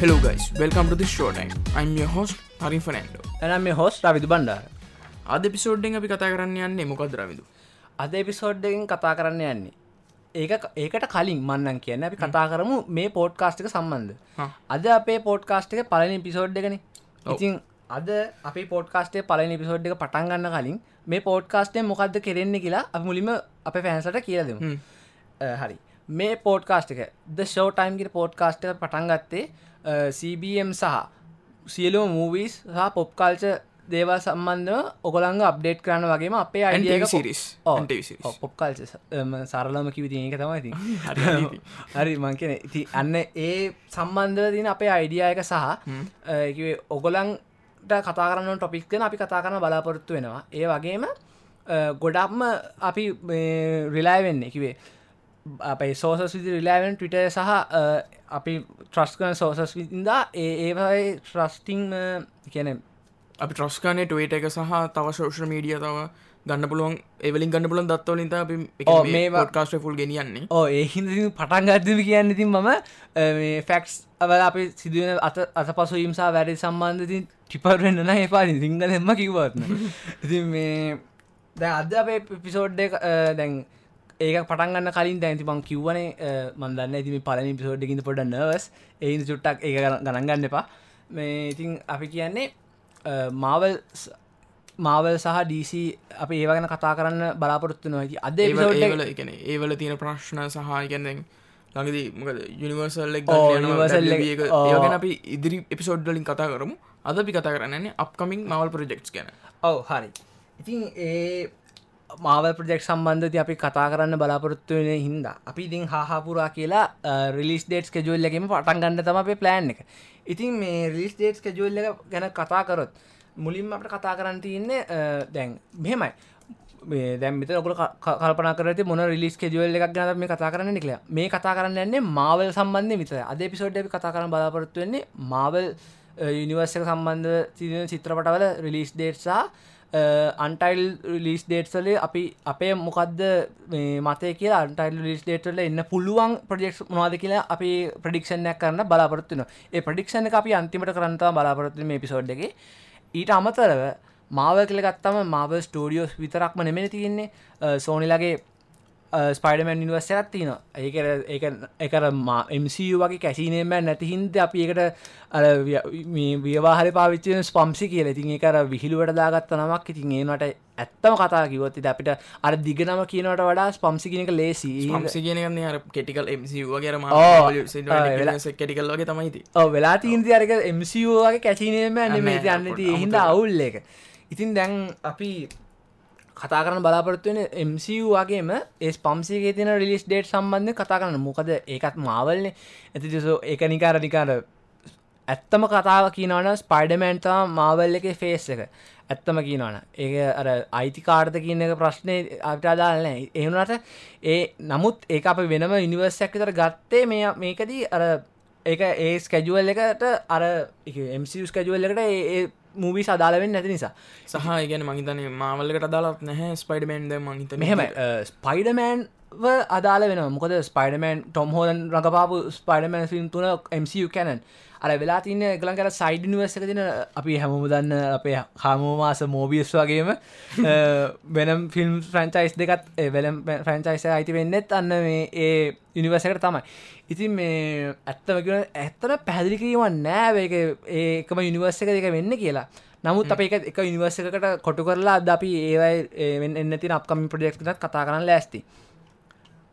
Hello guys, welcome to this show time. I'm your host හරින් ෆනන්ඩෝ එනම් මේ hose Ravidu Bandara අද පිසෝඩ්ඩෙන් අපි කතා කරන්න යන්නේ මොකද රවිදු අද එපිසෝඩ්ඩකින් කතා කරන්න යන්නේ. ඒක ඒකට කලින් මන්නන් කියන්න අපි කතා කරමු මේ පෝට්කාස්ටික සම්බන්ධ. අද අපේ පෝට්කාස්ටික පලනි පිසෝඩ් එකන. ඉතින් අද අපි පෝට්කාස්ටේ පලනි පිසෝඩ් එක පටන් ගන්න කලින් මේ පෝට්කාස්ටේ මොකක්ද කෙරෙන්නේ කියලා අප මුලිම අප පැන්සට කියලදමු. හරි. මේ පෝට්කාස්ටික ද ෂෝටයිම්ගට පෝට්කාස්ට පටන් ගත්තේ CBM සහ සියලෝ මූවිස් සහ පොප්කාල්ච දේවල් සම්බන්ධ ඔගොළංග අප්ඩේට් කරන්න වගේම අපේ TV idea series. And TV series. Pop culture සරලම කිවිති ඒක තමයි ති හරි, මංකන ඉති අන්න ඒ සම්බන්ධව තින අපේ අයිඩියයක සහ ඔගොලන්ට කතා කරන්න ටොපික් දෙන අපි කතා කරන බලාපොරොත්තු වෙනවා. ඒ වගේම ගොඩක්ම අපි රිලාය වෙන්න. කිවේ අපයි සෝසස් විදි රිලාවෙන් ටවිට සහ අපි ට්‍රස් කන සෝසස් විතින්දා ඒ ඒවයි ට්‍රස්ටිං කියන අපි ට්‍රස්කානේ ටුවේට එක සහ තව ශෝෂ මීඩිය තව ගන්න පුළුවන් එවලින් ගන්න පුලන් දත්වලින්ත අපි මේවා- කාස්ට ෆුල් ගෙනියන්නේ. ඕ ඒහින්ද පටන් ගත්තම කියන්න ඉතින් මම ෆැක්ස් අවල අපි සිදුවන අත අත පසු ඉම්සා වැඩි සම්බන්ධතින් ටිපරෙන්න්න නෑ එපාරි සිංහලෙන්ම කිවත්න ඉතින් මේ දැ අද අපේ පිසෝඩ් දැන් ඒක පටන්ගන්න කලින් දැන්ති මං කිව්වනේ මන්දන්න ඇතිම පලනි පිසෝඩ්ඩකින්ද පොඩ නවස් ඒ චුට්ටක් ඒ ගණන්ගන්න එපා. මේ ඉතින් අපි කියන්නේ මාවල් මාවල් සහ ඩීසි අපි ඒවගෙන කතා කරන්න බලාපොරොත්තු නොහැකි අද ඒවල එකන ඒවල තියෙන ප්‍රශ්න සහයකැන්දෙන් ළඟදී මොකද යුනිවර්සල් ඔව්. ඒගෙන අපි ඉදිරි එපිසෝඩ්ඩලින් කතා කරමු. අද අපි කතා කරන්නේ අප්කමින් මවල් ප්‍රජෙක්ස් ගැන. ඔව් හරි ඉතින් ඒ මාව ප්‍රජෙක්් සම්බන්ධති අපි කතා කරන්න බලාපොරොත්තු වෙන හින්දා අපි ඉතින් හාපුරා කියලා රිලිස් ඩේට් කෙජුල්ලකම පටන් ගන්න තම අපේ ප්ලෑන් එක. ඉතින් මේ රිලිස් ඩේට් කෙජුල්ල ගැන කතා කරොත් මුලින්ම අපට කතා කරන්න තියන්නේ දැන් මෙහෙමයි. මේ දැම් මෙත ඔකට කල්පන කරති මොන රිලිස් කෙජුවල් එකක් ගැන මේ කතා කරන්න නිකල මේ කතා කරන්න යන්නේ මාවල් සම්බන්ධය විතර අද පිසෝඩ් අපි කතා කරන්න බලාපොරත්තු වෙන්නේ මාවල් යනිවර්සක සම්බන්ධ තින චිත්‍රපටවල රිලිස් ඩේට්සා අන්ටයිල් රිලිස් ඩේට්සලේ අපි අපේ මොකක්ද මේ මතය කියලා අන්ටයිල් ලිස් ඩේටල එන්න පුළුවන් ප්‍රජෙක්් මොවාද කියලා අපි ප්‍රඩික්ෂණයක් කරන්න බලාපොරත්තුන ඒ ප්‍රඩික්ෂණ එක අපි අන්තිමට කරන්තා බලාපොරත්තු මේ පිසෝඩ් එක. ඊට අමතරව මාව කළ ගත්තම මාව ස්ටෝඩියෝස් විතරක්ම නෙමෙන තියෙන්නේ. සෝනිලගේ ස්පයිඩමන් නිවර්ස එකත් තියන ඒක ඒක එකර MCU වගේ කැසිනේම නැතිහින්ද අපි එකට අර වියවාහර පාවිච්චන ස්පම්සි කියල. ඉතින් ඒකර විහිළුවට දාගත්ත නමක්. ඉතින් ඒනට ඇත්තම කතා කිවොත් අපිට අර දිගනම කියනට වඩා ස්පම්සි කියනක ලේසි. අර කෙටිකල් MCුවගේරම ඕ, කෙටිකල් වගේ තමයිති ඔව. වෙලා තිීන්ති අරක MCුවගේ කැසිනේම නෙමේ නෑ, යන්න පොඩ්ඩක් හින්ද අමුතුයි. අවුල් එක ඉතින් දැන් අපි කතා කරන බලාපොරත්තුවෙන MCU වගේම ඒ පම්සිගේ තින රිලිස් ඩේට් සම්බන්ධ කතා කරන්න. මොකද ඒකත් මාවල්න ඇති ඒක නිකාර නිකාර ඇත්තම කතාව කියනවන ස්පයිඩමෑන්තම මාවල් එක ෆේස් එක. ඇත්තම කියනවන ඒ අර අයිතිකාර්ද කියන එක ප්‍රශ්නය අපට අදාලනෑ එහුණට ඒ නමුත් ඒ අප වෙනම ඉනිවර්සයක් තර ගත්තේ මේ මේකදී අර ඒක ඒ ස්කැජුවල් එකට අර MCස් කැජුවල් එකට ඒ මූවි සදාලවෙන් නැති නිසා. සහ ඉගැන මහිතන මාවල්ලකට අදාලත් නැහැ ස්පයිඩමන්ද මහිත මෙහෙම ස්පයිඩමෑන් අදාල වෙන මොකද ස්පයිඩමන් ටොම් හෝලන් රඟපාපු ස්පයිඩමන් ෆිල්ම් තුන MCU කැනන් අර වෙලා තින්න එකලන් කර සයිඩ නිවර්ස තින අපි හැමම දන්න අපේ හාමෝමාස මෝබියස් වගේම වෙනම් ෆිල්ම් ෆ්‍රන්චයිස් දෙකත් වෙලම් ෆ්‍රන්චයිස අයිති වෙන්නෙත් අන්න මේ ඒ යනිවර්සකට තමයි. ඉතින් මේ ඇත්තම කියෙන ඇත්තන පැදිලි කිරීම නෑ ඒක ඒකම යනිවර්ස එක දෙක වෙන්න කියලා. නමුත් අප එක එක යනිවර්සකට කොටු කරලා අද අපි ඒවයි එන්න තින අපකම ප්‍රජෙක්්නත් කතා කරන්න ලෑස්ති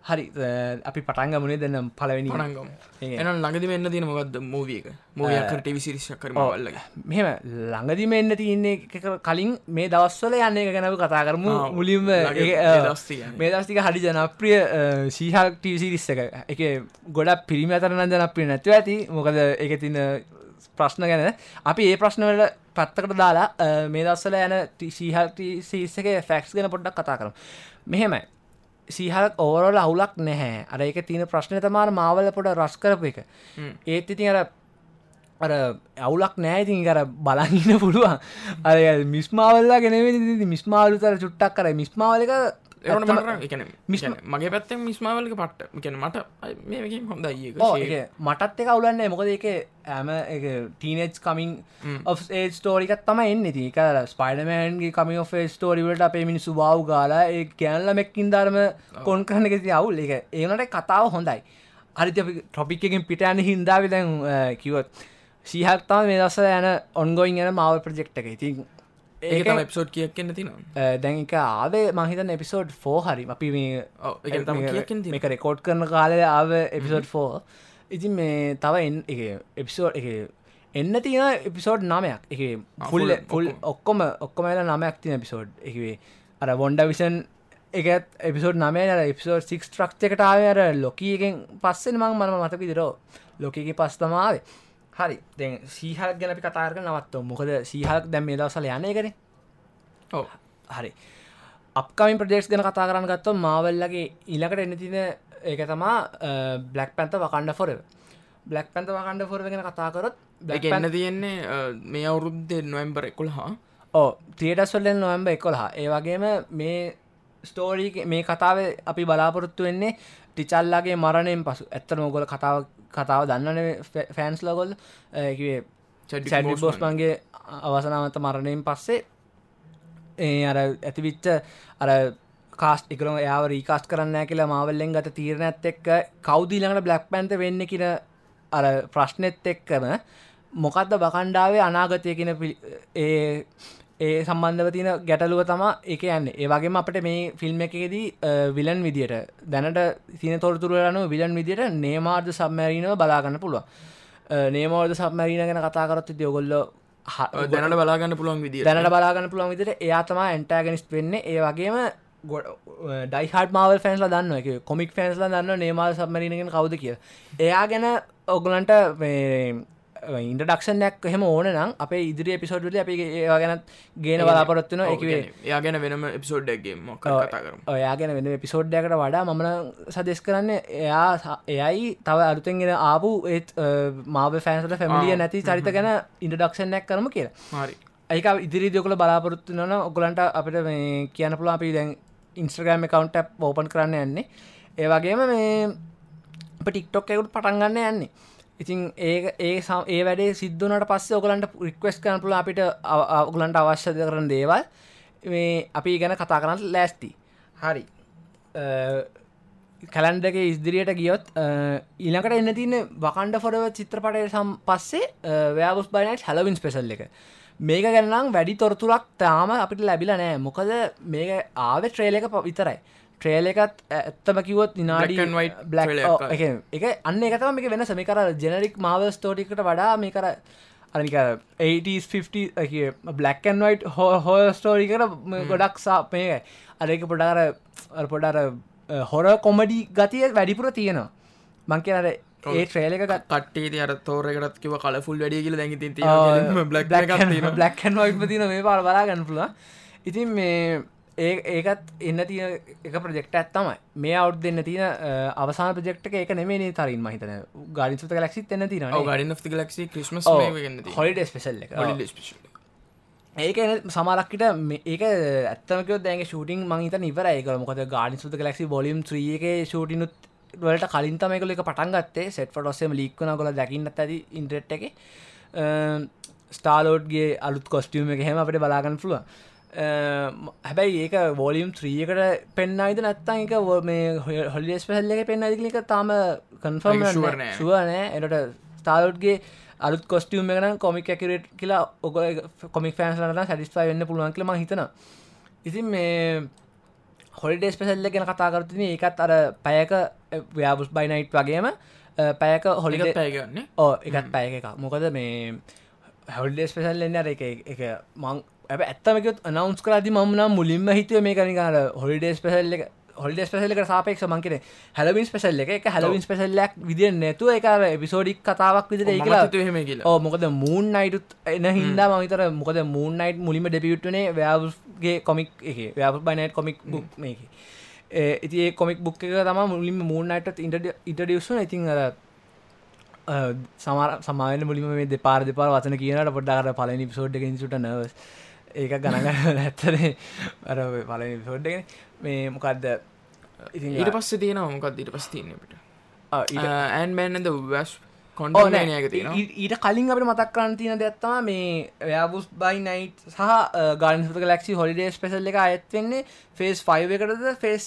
හරි අපි පටන්ග මුණේ දෙන්න පලවෙනි පනංගම ඒ. එන ළඟදි වෙන්න තියෙන මොකක්ද මූවියක මූවියකට ටිවිසිරිශක් කර මවල්ලග මෙහෙම ළඟදිම එන්න තියන්නේ කලින් මේ දවස්වල යන්න එක ගැනව කතා කරමු. මුලින්ම මේ දස්තික හරි ජනප්‍රිය සීහක් ටසිරිස්ස එක. ගොඩක් පිරිමි අතරන ජනප්‍රිය නැතුව ඇති. මොකද එක තින ප්‍රශ්න ගැන. අපි ඒ ප්‍රශ්නවලට පත්තකට දාලා මේ දස්සල යන සීහක් සීස්සක ෆැක්ස් ගැන පොඩ්ඩක් කතා කරම්. මෙහෙමයි සීහක් ඕවරල අවුලක් නැහැ. අර එක තියන ප්‍රශ්නය තමාර මාවල පොට රස් කරපු එක. ඒත් ඉතින් අර අර අවුලක් නෑතින් කර බලගන්න පුළුවන්. අර මිස්මාවල්ලා ගෙනව මිස්මාලු තර චුට්ටක් කර මිස්මාවලක මගේ පැත්තෙන් මිස්මාවලක පට්ට එකන මට හොඳ මටත් එක අවුලන්නේ මොකද එක ඇම ටීනෙජ් කමින් ඒ ස්ටෝරිකත් තම එන්න. තික ස්පයිඩමෑන්ගේ කමි ෝ ස්ටෝරිවලට අපේ මිනිස්සු බව් ගාලා ඒ කෑල්ල මෙක්කින් ධර්ම කොන් කරන ති අවුල්. එක ඒනට කතාව හොඳයි. හරි ටොපික් එකින් පිටයන හින්දාව දැන් කිවත් සීහත්තම මේ දස යන ඔන්ගොයින් යන මාව ප්‍රජෙක්් එක. ඉතින් ඒක ඒක එප්සෝඩ් කියක් කියන්න තින දැන් එක ආවේ මහිතන එපිසෝඩ් ෆෝ හරි. අපි මේ එක තම රෙකෝඩ් කරන කාලය ආව එපිසෝඩ් ෆෝ ඉතින් මේ තව එන් එක එපිසෝඩ් එක එන්න තියෙන එපිසෝඩ් නමයක් එක පුල් පුල් ඔක්කොම. ඔක්කොමල නමයක් තින එපිසෝඩ් එකවේ අර වොන්ඩ විෂන් එකත් එපිසෝඩ් නමය එපිසෝඩ් සික් ට්‍රක්් එකට ආවර ලොකීගෙන් පස්සෙන් මං මනම මතක දිරෝ ලොකගේ පස්තමාවේ හරි. දැන් සීහල් ගැන අපි කතාරක නවත්ව මොකද සීහල්ක් දැම් මේ දවසල යනය කරේ ඔව. හරි. අපකමින් ප්‍රදේශ් ගැන කතා කරන්න ගත්තව මාවල්ලගේ ඉලකට එන්න තින ඒක තමා black panther Wakanda forever black panther Wakanda forever ගැන කතාකරොත් එක එන්න තියෙන්නේ මේ අවුරුද්ධ නොවම්බර එකුල් හා ඕ තියටස්වල්ලෙන් නොවම්බ එකොළහා. ඒ වගේම මේ ස්ටෝරී මේ කතාව අපි බලාපොරොත්තු වෙන්නේ ටිචල්ලාගේ මරණයෙන් පසු. ඇත්ත නොගොල කතාව කතාව දන්නන ෆෑන්ස් ලගොල් සැඩි බෝස්මන්ගේ අවසනාවත මරණයෙන් පස්සේ ඒ අර ඇතිවිච්ච අර කාස් එකරම යාව රීකාස් කරන්න කියලා මාවල්ලෙන් ගත තීරණඇත් එක්ක කෞදීලඟට බ්ලක් පැන්ත වෙන්න කියන අර ප්‍රශ්නෙත් එක්කම මොකක්ද බකණ්ඩාවේ අනාගතය කියන ඒ ඒ සම්බන්ධව තින ගැටලුව තම එක යන්න. ඒවගේම අපට මේ ෆිල්ම් එකේදී විලන් විදියට දැනට තින තොරතුරයන විලන් විදියට නේමාර්ද සම්මැරීනව බලාගන්න පුළුව නේමෝර්ද සම්මැරීන ගැන කතාකරත් ති ඔගොල්ල දැනට බලාගන්න පුළුවන් විදිිය දැනට බලාගන්න පුළුවන් විදිට එයා තමා ඇන්ටෑගෙනස් වෙන්න. ඒ වගේම ඩයිහට මවල් ෆැන්ස්ල දන්න එක කොමික් ෆැන්ස්ල දන්න නේමල් සම්මරීනගෙන් කවද කිය එයා ගැන ඔගලන්ට ඉන්ඩක්ෂනයක් එහෙම ඕන නම් අප ඉදිරි පිසෝඩ්ල අපි ඒවා ගැනත් ගේන බලාපොරොත්වන එකවේ යා ගැන වෙනම කතා කරම? ඔයාගෙන වෙන පිසෝඩ්ඩයකට වඩා මමන සදෙස් කරන්න එයා එයයි තව අලුතෙන්ගෙන ආපු ඒත් මාව ෆෑන්සට ෆැමිලිය නැති චරිත ගැන ඉන්ඩක්ෂනයක් කරම කියලා. හරි. ඒක ඉදිරි දොකල බලාපොරොත්තු නොන ඔගලන්ට අපිට මේ කියන පුළා අපි දැන් ඉන්ස්ට්‍රගෑම් කවන්ට ඕපන් කරන්න යන්නේ. ඒ වගේම මේ ටික්ටොක් එකුට පටන්ගන්න යන්නේ ඉතින් ඒ ඒ සම් ඒ වැඩේ සිද්ධනට පස්සේ ඔගලන්ට රික්වස් කරන පුළ අපිට ඔගලන්ට අවශ්‍යද කරන දේවල්. මේ අපි ගැන කතා කරන්න ලෑස්ති. හරි. කැලන්ඩක ඉස්දිරියට ගියොත් ඊලකට එන්න තින වකණ්ඩ ෆොඩව චිත්‍රපටය සම් පස්සේ වෑවස් බයිනයිට් හැලවින් ස්පෙසල් එක. මේක ගැන්නම් වැඩි තොරතුරක් තාම අපිට ලැබිල නෑ. මොකද මේක ආව ට්‍රේල එක විතරයි. ට්‍රේල එකත් ඇත්තම කිවොත් white බ්ලක්. එක අන්න එකතම මේක වෙනස. මේ කර ජෙනරික් මාව ස්තෝටිකට වඩා මේ කර අනික 80 බ්ලක්න් වයිට් හෝ හෝ ස්ටෝරිකට ගොඩක් සා මේකයි අරක පොඩාර පොඩාර හොර කොමඩි ගතිය වැඩිපුර තියෙනවා. මං කියනට ඒ ගත් කට්ටේ අර තෝරකටත් කිව කලෆුල් වැඩිය කියල. දැඟ ති වයිට් තින මේ පාල බලාගන්න පුළ ඉතින් මේ ඒ ඒකත් එන්න තිය එක ප්‍රජෙක්ට ඇත්තමයි මේ අවු් දෙන්න තින අවසාන ප්‍රජෙක්ට එක නෙමේ තරින් මහිතන ගාඩිසුත ලක්සිත් එන්න තින ගඩින් ලක්ෂි ක්‍රිස්මස් හොලිඩ ස්පෙසල් ඒක සමරක්කට ඒක ඇත්තමක දැන් ෂටින් මහිත නිවර ඒක මොකද ගාඩිසුත ලක්සි බොලිම් ්‍රියක ෂටිනුත් වලට කලින් තමයකල එක පටන් ගත්තේ. සෙට් ොස්සම ලික්වන කොල දකින්නත් ඇති ඉන්ට්‍රට් එක. ස්ටාලෝඩ්ගේ අලුත් කොස්ටියම එක හෙම අපට බලාගන්න පුළුව හැබැයි ඒක වෝලියම් ත්‍රියකට පෙන්න්නයිද නැත්තන් එක මේ හොලිස් පහල්ල එක පෙන්න්න දිලික තාම කන්ෆර්ම්. සුවනෑ එට ස්ටාලෝඩ්ගේ අලුත් කොස්ටියම් එකන කොමික් ඇකරේට් කියලා ඔක කොමික් ෆෑන්ස්ලට සැටිස්පයි වෙන්න පුළුවන් කියලම හිතන ඉතින් මේ හොලිඩේස් පෙසල්ල ගැන කතාකරතින ඒකත් අර පැයක ව්‍යාබුස් බයිනයිට් වගේම පැයක හොලිඩ පැයගන්න ඕ එකත් පැය එක මොකද මේ හැවල්ඩේස් පෙසල් එන්න එක එක මං ඇ ඇත්තමකත් අනවන්ස් කරදි මම නම් මුලින්ම හිතුව මේ කනිකාර හොලිඩේස් පෙසල් එක හොලිඩස් පෙසල්ල එක සාපෙක් මංකෙන හැලවින් පෙසල් එක. හැලවින් පෙසල්ලක් විදිිය නැතුව එක එපිසෝඩික් කතාවක් විදිර ඕ මොකද මූන් නයිටුත් එන හින්දා මවිතර මොකද මූන් නයිට් මුලිම ඩෙපියුට්නේ ව්‍යාගේ කොමික් එක. ව්‍යාප බයිනයිට් කොමික් බුක් මේක. ඉති ඒ කොමික් බුක් එක තම මුලින්ම මූන් නයිටත් ඉන්ටඩියසුන ඉතින් අර සමර සමාන මුලිම මේ දෙපාර දෙපාර වචන කියනට පොඩ්ඩාකට පලනි පිසෝඩ් එක ඉසුට නවස් ඒක ගණග ඇත්තරේ අර පලනි පිසෝඩ්ගෙන මේ මොකක්ද ඊට පස්සේ තියෙනවා මොකක් ඊට පස් තියන්නට ආ, ඊට- ඇන් මෑන්ද වැස් ඊට කලින් අපට මතක් කරන්න තියෙන දෙත්තම මේ ව්‍යාබුස් බයි නයිට් සහ ගාන්සත ලක්ෂි හොලිඩේ ස්පෙසල් එක අයත්වෙන්නේ ෆේස් ෆයිව එකටද ෆේස්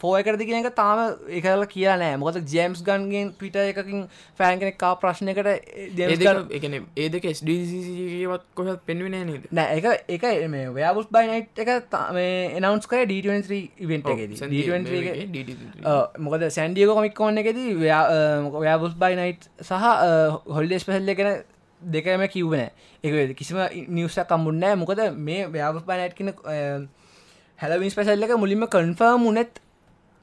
ෆෝ එකරද කියන එක තාම එකල කියලා නෑ. මොකද ජේම්ස් ගන්ගෙන් පිට එකකින් ෆෑන් කෙනෙක් කා ප්‍රශ්නකට ජේම්ස් ගන්- ඒකන ඒ දෙක ස්ඩීසිවත් කොහත් පෙන්වෙන නේද? නෑ එක එක මේ ව්‍යාබුස් බයි නයිට් එක එනවන්ස් කර ඩ ඉවෙන්ට එකෙද. මොකද සැන්ඩියක කොමික් කොන්න එකෙද ව්‍යාබුස් බයි නයිට් සහ හොල්ඩේ ස්පෙහල්ල එකෙන දෙකම කිව්වන එක කිසිම නිවසක් කම්බුන්නෑ මොකද මේ ව්‍යාබුස් බයි නයිට් කියන හැලවින් ස්පෙසල්ල එක මුලින්ම කන්ෆර්ම් මුනෙත්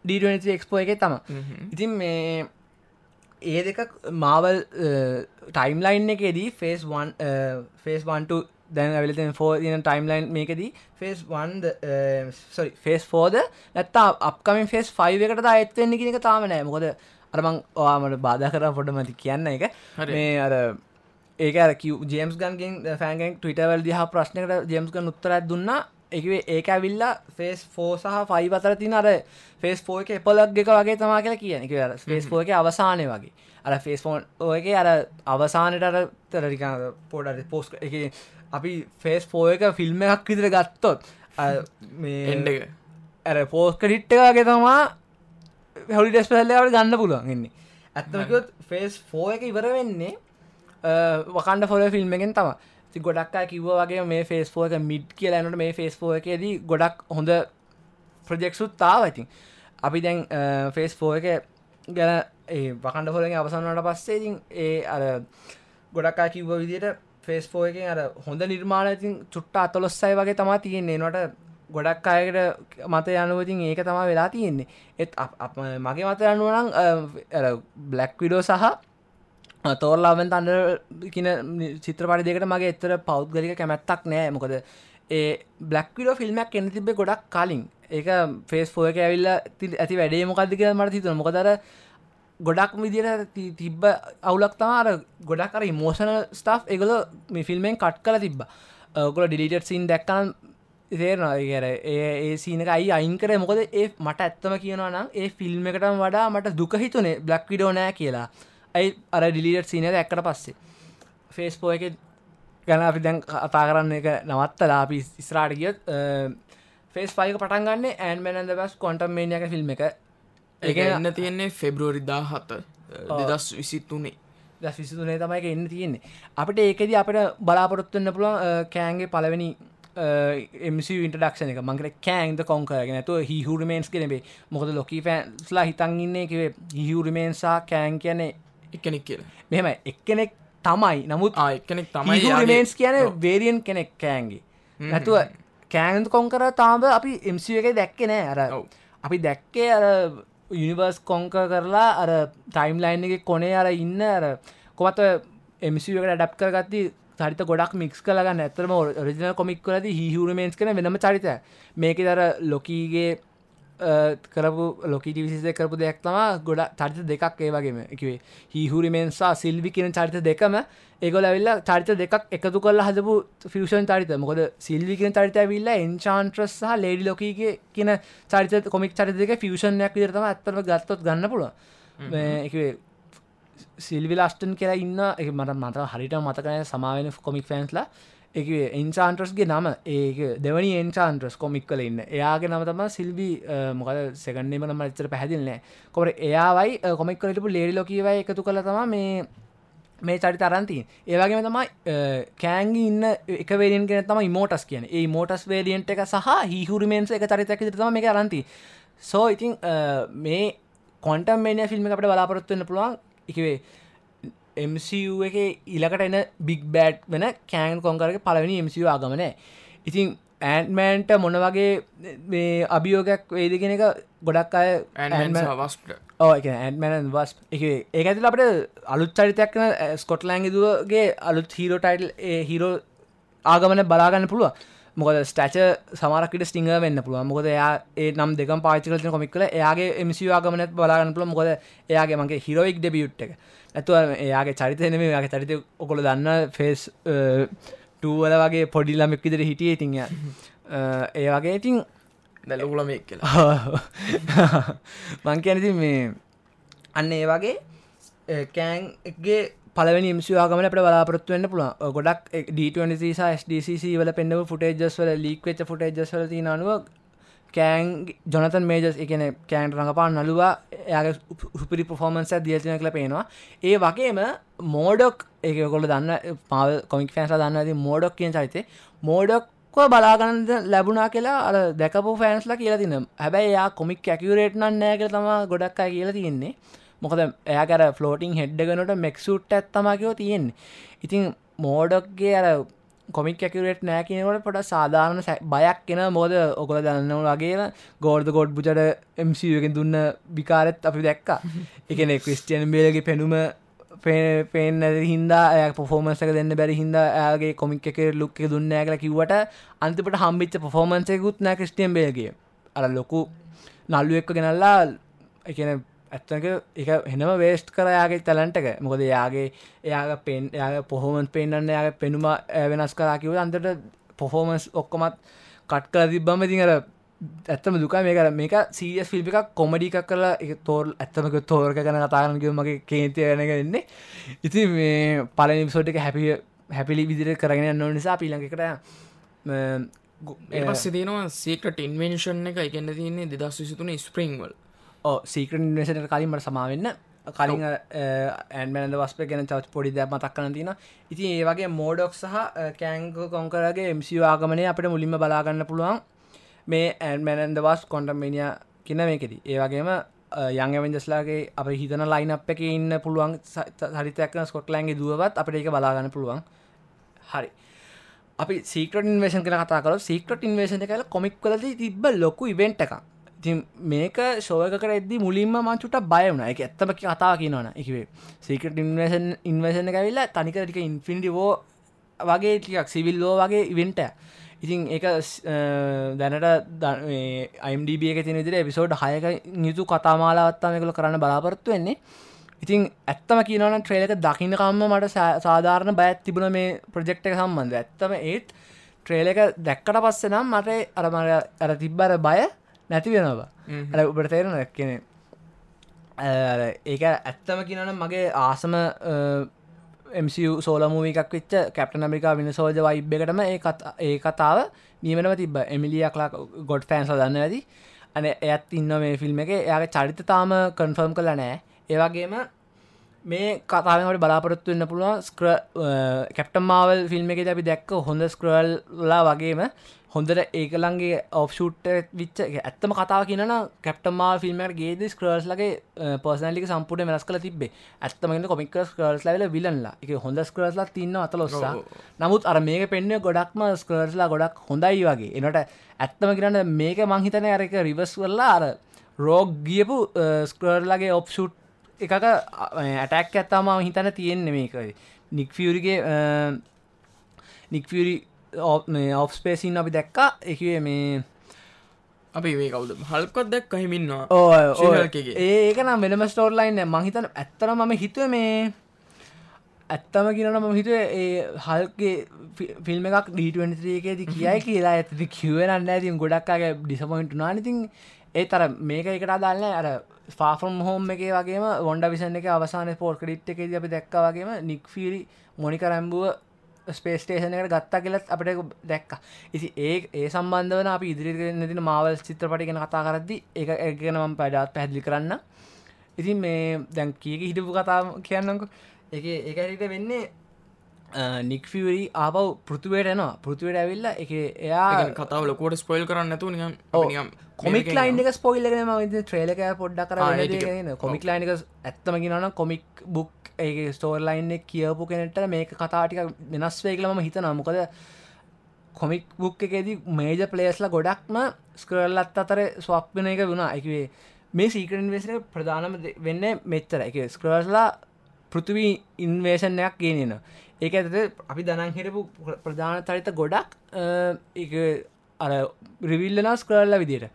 ඩ එක්ස්පෝ එක තම ඉතින් මේ ඒ දෙක මාවල් ටයිම්ලයින් එකේදී ෆේස් ෆේස් වන්ට දැන් ඇවිලතෙන් තින ටයිම්ලයින් මේකදී ෆේස් වන්ද සොරි ෆේස් ෆෝද නැත්තා අපකමින් ෆේස් ෆයිව එකට අඇත්වෙන්න කෙනෙක තාම නෑ. මොකද අරමං ඔයාමට බාධ කර පොඩ මති කියන්න එක. මේ අර ඒක ජේම්ස් ගන්ගෙන් ෆෑන්ගෙන් ටවිටවල් දිහ ප්‍රශ්නකට ජේම්ස්ගන් උත්තරත් දුන්නා. එකවේ ඒක ඇවිල්ලා ෆේස් ෆෝ සහ ෆයි අතර තින අර ෆේස් ෆෝ එක එපලක් එක වගේ තමා කියලා කියන එක ෆේස් එක අවසානය වගේ. අර ෆේස් ෆෝන් ඔයක අර අවසානයට අර තරරික පෝඩ පෝස් එක අපි ෆේස් ෆෝ එක ෆිල්ම් එකක් විදිර ගත්තොත් මේ එක. ඇර පෝස්ක ඩිට්ටගේ තමා හොලි ඩෙස්පහල්ලවට ගන්න පුළුවන් එන්නේ ඇත්තමකොත් ෆේස් ෆෝ එක ඉවර වෙන්නේ වකන්ඩ ෆොල ෆිල්ම් එකෙන් තම ති ගොඩක් කිව්ව වගේ මේ ෆේස් එක මිඩ් කියලනට මේ ෆේස් එකේදී ගොඩක් හොඳ ප්‍රජෙක්සුත් තාව ඉතින්. අපි දැන් ෆේස් ෆෝ එක ගැන ඒ වකන්ඩ ෆොලෙන් අවසන්නට පස්සේඉතින් ඒ අර ගොඩක් අය කිව්ව විදිට ෆේස් එකෙන් අර හොඳ නිර්මාණ ඉතින් චුට්ට අතලොස්සයි වගේ තමා තියෙන්නේ. නොට ගොඩක් අයකට මත යනුවතින් ඒක තමා වෙලා තියෙන්නේ. එත් අප- අප- මගේ මත යනුවනම් බ්ලක් විඩෝ සහ තෝරලාවෙන් තන්න කියන චිත්‍රපට දෙකට මගේ එත්තර පෞද්ගලික කැමැත්තක් නෑ. මොකද ඒ බ්ලක් විඩෝ ෆිල්ම්මක් එන්න තිබේ ගොඩක් කලින්. ඒක ෆේස් ෆෝය එක ඇවිල්ල ඇති වැඩේ මොකක්ද කියලා මට හිතුන මොකදර ගොඩක් විදිර තිබ්බ අවුලක් තමාර ගොඩක් අර මෝෂණ ස්ටා් එකගල මේ ෆිල්මෙන් කට් කල තිබ්බ. ගොල ඩිලිටර් සින් දැක්කන තේරනවා කර ඒ සීනක අයි අයින් කර. මොකද ඒ මට ඇත්තම කියනවා නම් ඒ ෆිල්ම් එකටම වඩා මට දුක හිතුනේ බ්ලක් විඩෝ නෑ කියලා. ඇයි අර ඩිලිටර් සීනද ඇක්කට පස්සේ. ෆේස් පෝ එක ගැන අපි දැන් කතා කරන්න එක නවත්තලා. අපි ඉස්රාට ගියත් ෆේස් පයික පටන් ගන්න ඇන් මැනද බස් කොන්ටම් මේනයක ෆිල්ම් එක එක. එන්න තියෙන්නේ ෆෙබ්‍රුවරි දා හත දෙදස් විසිත්තුනේ දස් විසිතුනේ තමයි එක එන්න තියෙන්නේ. අපට ඒකෙද අපට බලාපොරොත්තුවන්න පුළුවන් කෑන්ගේ පලවෙනි ඉන්ටඩක්ෂන එක. මංකට කෑන්ද කොංකරගෙන තු හිහුරමේන්ස් කෙනෙබේ මොකද ලොකී ෆෑන්ස්ලා හිතන් ඉන්නේ කිවේ හිහුරමේන්සා කෑන් කියන්නේ එකනෙක් කියලා. මෙම එක්කෙනෙක් තමයි. නමුත් ආයකනෙක් තමයි මේන්ස් කියන. වේරියන් කෙනෙක් කෑන්ගේ නැතුව කෑන්ද කොංකර තාම අපි එම්සි එක දැක්කෙ නෑ. අර. අපි දැක්කේ අර යුනිවර්ස් කොංක කරලා අර ටයිම් ලයින් එක කොනේ අර ඉන්න අර කොමත් එමසිකට ඩප් කරගත්ති චරිත ගොඩක් මික්ස් කලගන්න ඇතරම රජන කොමික් කරද හිහුරමේන්ස් කන වෙනම චරිත මේක දර ලොකීගේ කරපු ලොකීටි විසිස කරපු දෙයක් තම ගොඩ චරිත දෙකක් ඒ වගේම. එකවේ හිහුරිමෙන්සා සිල්වි කියන චරිත දෙකම ඒගොල ඇවිල්ල චරිත දෙකක් එකතු කල්ල හදපු ෆිෂන් චරිත. මොකද සිල්වි කියන චරිත ඇවිල්ල එන්චාන්ට්‍රස් සහ ලේඩි ලොකීගේ කියන චරිත කොමික් චරිත දෙක ෆිෂණයක් විරතම ඇත්තම ගත්තොත් ගන්න පුළුව එකවේ සිල්වි ලස්ටන් කියලා ඉන්න එක මට මත හරිට මතකන සමාවෙන කොමික් ෆෑන්ස්ලා එක එන්චාන්ට්‍රස්ගේ නම. ඒ දෙවනි එන්චාන්ට්‍රස් කොමික් කල ඉන්න. එයාගේ නම තම සිල්වි මොකද සෙකන්නේම නම චර පැහදිල්නෑ කොර එයාවයි කොමික් කලටපු ලේඩි ලොකීවයි එකතු කළ තම මේ මේ චරි තරන්ති ඒවගේම තමයි කෑන්ගි ඉන්න එක වේරියෙන් කෙන තම මෝටස් කියන ඒ මෝටස් වේරියන්ට එක සහ හිහුරමෙන්ස එක චරිතක තම මේ අරන්ති සෝ ඉතින් මේ කොන්ටම් මේනය ෆිල්ම් අපට බලාපොරොත්වන්න පුළුවන්. එකවේ MCU එක ඉලකට එන බික් බෑඩ් වෙන කෑන් කොංකරක පලවෙනි MCU ආගමනෑ ඉතින් ඇන්මෑන්ට මොන වගේ මේ අභියෝගයක් වේද කෙන එක ගොඩක් අය ඇන්මැන් වස් ඒ ඇතිල අපට අලුත් චරිතයක්න ස්කොට්ලෑන්ග දුවගේ අලුත් හීරෝ ටයිල් හිරෝ ආගමන බලාගන්න පුළුව මොකද ස්ටච සමරකට ස්ටිංග වෙන්න පුළුව මොකද එයා ඒ නම් දෙක පාචිකලන කොමික් කල එයාගේ එමසිවාගමනත් බලාගන්න පුළ මොකද එයාගේ මගේ හිරෝයික් ඩෙබියුට් එක. ඇතුව එයාගේ චරිතනම යාගේ චරිත ඔකොල දන්න ෆෙස් ටූවල වගේ පොඩි ළමෙක් විදිර හිටිය ඉතිංය ඒ වගේ ඉතින් දැලකුල මේ කියලා. මං කියනති මේ අන්න ඒ වගේ කෑන්ගේ පලවනි මසිවාගමන අපට බලාපොත්තුවන්න පුළන් ගොඩක් ඩ SDCC වල පෙන්න්නව ෆුටේජස් වල ලීක්වෙච්ච ෆුටේජස් වල ති අනුව කෑන් ජොනතන් මේජස් එකන කෑන්ට රඟපාන් නලුවා එයාගේ සුපිරි පොෆෝමන්ස දියතින කළ පේනවා. ඒ වගේම මෝඩොක් ඒකොල දන්න පාව කොමික් ෆෑන්ස දන්න ඇති මෝඩොක් කියෙන් චරිතේ මෝඩොක්ව බලාගනද ලැබුණා කියලා අර දැකපු ෆෑන්ස්ලා කියලා තින හැබැයි එයා කොමික් ඇකිවරේට් නෑ කර තම ගොඩක් අය කියලා තියෙන්නේ. මොකද එයාකර ෆලෝටිං හෙඩ්ඩගනට මෙක්සුට් ඇත්තමකෝ තියෙන්නේ. ඉතින් මෝඩක්ගේ අර කොමික් ඇකරේට් නෑ කියනකොට පොට සාධාරණ බයක් කෙන මෝද ඔකොල දන්නව වගේ ගෝර්ද ගොඩ් බුචට එම්සියකින් දුන්න විකාරත් අපි දැක්කා. එකන ක්‍රිස්ටියන් බේලගේ පෙනුම පේන හින්දා ඇය පොෆෝමන්සක දෙන්න බැරි හින්ද ඇගේ කොමික් එක ලුක්ක දුන්න ඇකල කිවට අන්තිපට හම්බිච්ච පොෆෝමන්සයකුත් නෑ ක්‍රස්ටියන් බේගේ අර ලොකු නල්ලු එක්ක ගෙනල්ලා එකන ඇත්තක එක හෙනම වේස්ට් කරයාගේ තැලන්ටක මොකද යාගේ එයාගේ පෙන් යාගේ පොහොමන්ස් පෙන්න්න යාගේ පෙනුම වෙනස් කරකිව අන්තට පොහෝමන්ස් ඔක්කොමත් කට් කර තිබ්බම තිර ඇත්තම දුක මේක මේක සීියස් ෆිල්ප එකක් කොමඩි එකක් කරලා එක තෝල් ඇත්තමක තෝරක ගැන කතාරනක මගේ කේන්තියනක වෙන්නේ ඉති මේ පලනිසෝට් එක හැපිය හැපිලි විදිර කරගෙන නො නිසා පිළඟකට පස්සේ තියනවා සීකට ඉන්වෙන්ශන් එක. එකන්න තියන්නේ දෙදස් විසිතුන ස්පරිංවල් සීකරන් නිසට කලින්මට සමාවෙන්න. කලින් ඇන්මැනද වස්ප ගැන චවච් පොඩි දැ මතක් කන තින ඉතින් ඒ වගේ මෝඩොක් සහ කෑංක කොංකරගේ එම්සිව ආගමනය අපට මුලින්ම බලාගන්න පුළුවන්. මේ ඇන්මැනන්ද වස් කොන්ටම්මනිය කියන මේකෙති ඒවගේම යංගවෙන්ජස්ලාගේ අප හිතන ලයින් අප එක ඉන්න පුළුවන් හරිතයක්න ස්කොට්ලන්ගේ දුවත් අපට ඒක බලාගන්න පුළුවන්. හරි. අපි සීකට ඉන්වේෂන් කන කතා කල සීකට ඉන්වේෂන කල කොමික් කලද තිබ ලොකු ඉවෙන්ට එකක් ති මේක ශෝයකට එද්දි මුලින්ම මංචුට බය වුණ. එක ඇත්තම කතා කියනවන එකවේ සීකට ඉන්වේෂන් ඉන්වේෂණ ඇවිල්ලා තනිකටික ඉන්ෆිනිිවෝ වගේ ටිකක් සිවිල් ලෝ වගේ ඉවෙන්ට ඉතින් ඒක දැනට අයිම්ඩබ එක තින දිර එපිසෝඩ් හයක නිතු කතාමාලාවත්තාමකල කරන්න බලාපොරත්තු වෙන්නේ. ඉතින් ඇත්තම කියනවන ට්‍රේලක දකින්නකම්ම මට සාධාරණ බයත් තිබුණ මේ ප්‍රජෙක්්ක සම්බන්ධ ඇත්තම ඒත් ට්‍රේලක දැක්කට පස්සේ නම් මට අරමර අර තිබ්බර බය නැති වෙනවා. අ උබට තේරන කෙනෙ ඒක ඇත්තම කියනන මගේ ආසම සෝලමූවිකක් වෙච්ච කැප්ට අමිකා වින සෝජ වයිබ් එකටම ඒ කතාව නියමනව තිබ එමිලියක්ලා ගොඩ් ෆෑන්ස දන්න ඇති. අන එයත් ඉන්න මේ ෆිල්ම් එක. එයාගේ චරිත තාම කන්ෆර්ම් කළ නෑ ඒවගේම මේ කතාවට බලාපොරත්තු වන්න පුළුවන් ස්ක්‍ර කැප්ට මාවල් ෆිල්ම් එක අපි දැක්ක හොඳ ස්ක්‍රල්ලා වගේම හොඳට ඒකලන්ගේ ඔෆ්ෂුට් විච්ච ඇත්තම කතාව කියන කැප්ටමා ෆිල්මට ගේද ස්ක්‍රර්ස් ලගේ පර්සනලික සම්පුට වෙනස් කල තිබේ ඇත්තමට කොමික් ස්කර්ස් ලල විලන්ලා එක හොඳ ස්කර්ස්ලා තින්න අතලොස්සා නමුත් අර මේක පෙන්න්න ගොඩක්ම ස්කර්ස්ලා ගොඩක් හොඳයි වගේ. එනට ඇත්තම කියන්න මේක මංහිතන අරක රිවස් වල්ලා අර රෝග් ගියපු ස්ක්‍රර්ලගේ ඔප්ෂුට් එකක ඇටැක් ඇත්තාම හිතන තියෙන්නේ මේක නික්ෆියරිගේ නික්ෆියරි ඔෆ්ස්පේසින් අපි දැක්කා. එකේ මේ අපි මේ කවුද? හල්කොත් දැක් හිමින්නවා ඒක නම් වෙනම ස්ටෝර්ලයින්න මහිතන ඇත්තන මම හිතුව මේ ඇත්තම කියනන ම හිතුව ඒ හල්ගේ ෆිල්ම් එකක් ඩීටේදී කියයි කියලා. ඇති කිවනන්න ඇතින් ගොඩක්කාගේ ඩිසපොයින්ට නානතින් ඒ තර මේක එකට අදාන්න අර ෆාෆම් හෝම් එක වගේම වොන්ඩ විසන්න එක අවසාන පෝර්් ඩිට් එක අපි දැක්ක වගේම නික්ෆිරි මොනිකරැම්බුව ස්පේස්ටේෂනකට ගත්තා කියලත් අපට දැක්ක. ඉති ඒ ඒ සම්බන්ධවන අප ඉදිරි නතින මවල් චිත්‍රපටි ගෙන කතා කරදදි එක එකගෙනම පැඩාත් පැදිලි කරන්න ඉතින් මේ දැන් කියක හිටපු කතා කියන්නක එක ඒකට වෙන්නේ නික්ෆිවරි ආපව් පෘතුවයට එනවා පෘතුවයට ඇවිල්ල එක එයා කතාව ලොකෝට ස්පොයිල් කරන්න ඇතු නිම් කොමික් ලයින් එක ස්පොයිල්ලගෙන ම ත්‍රේලක පොඩ්ඩක් කර කොමික් ලයින් එක ඇත්තම කිනන කොමික් බුක් ඒ ස්ටෝර්ලයින්න කියපු කෙනෙට මේක කතාටික වෙනස් වේ කියලම හිතන මොකද කොමික් බුක් එකේදී මේජ පලේස්ල ගොඩක්ම ස්කරල්ලත් අතර ස්වප්පන එක වුණා. එකවේ මේ සීකරන් වෙසර ප්‍රධානම වෙන්න මෙච්චර එක ස්ක්‍රර්ස්ලා පෘතිවී ඉන්වේෂණයක් කියනෙන ඒක ඇත අපි දනන් හිරපු ප්‍රධාන තරිත ගොඩක් අර රිවිල්ලනස් කරල්ල විදිට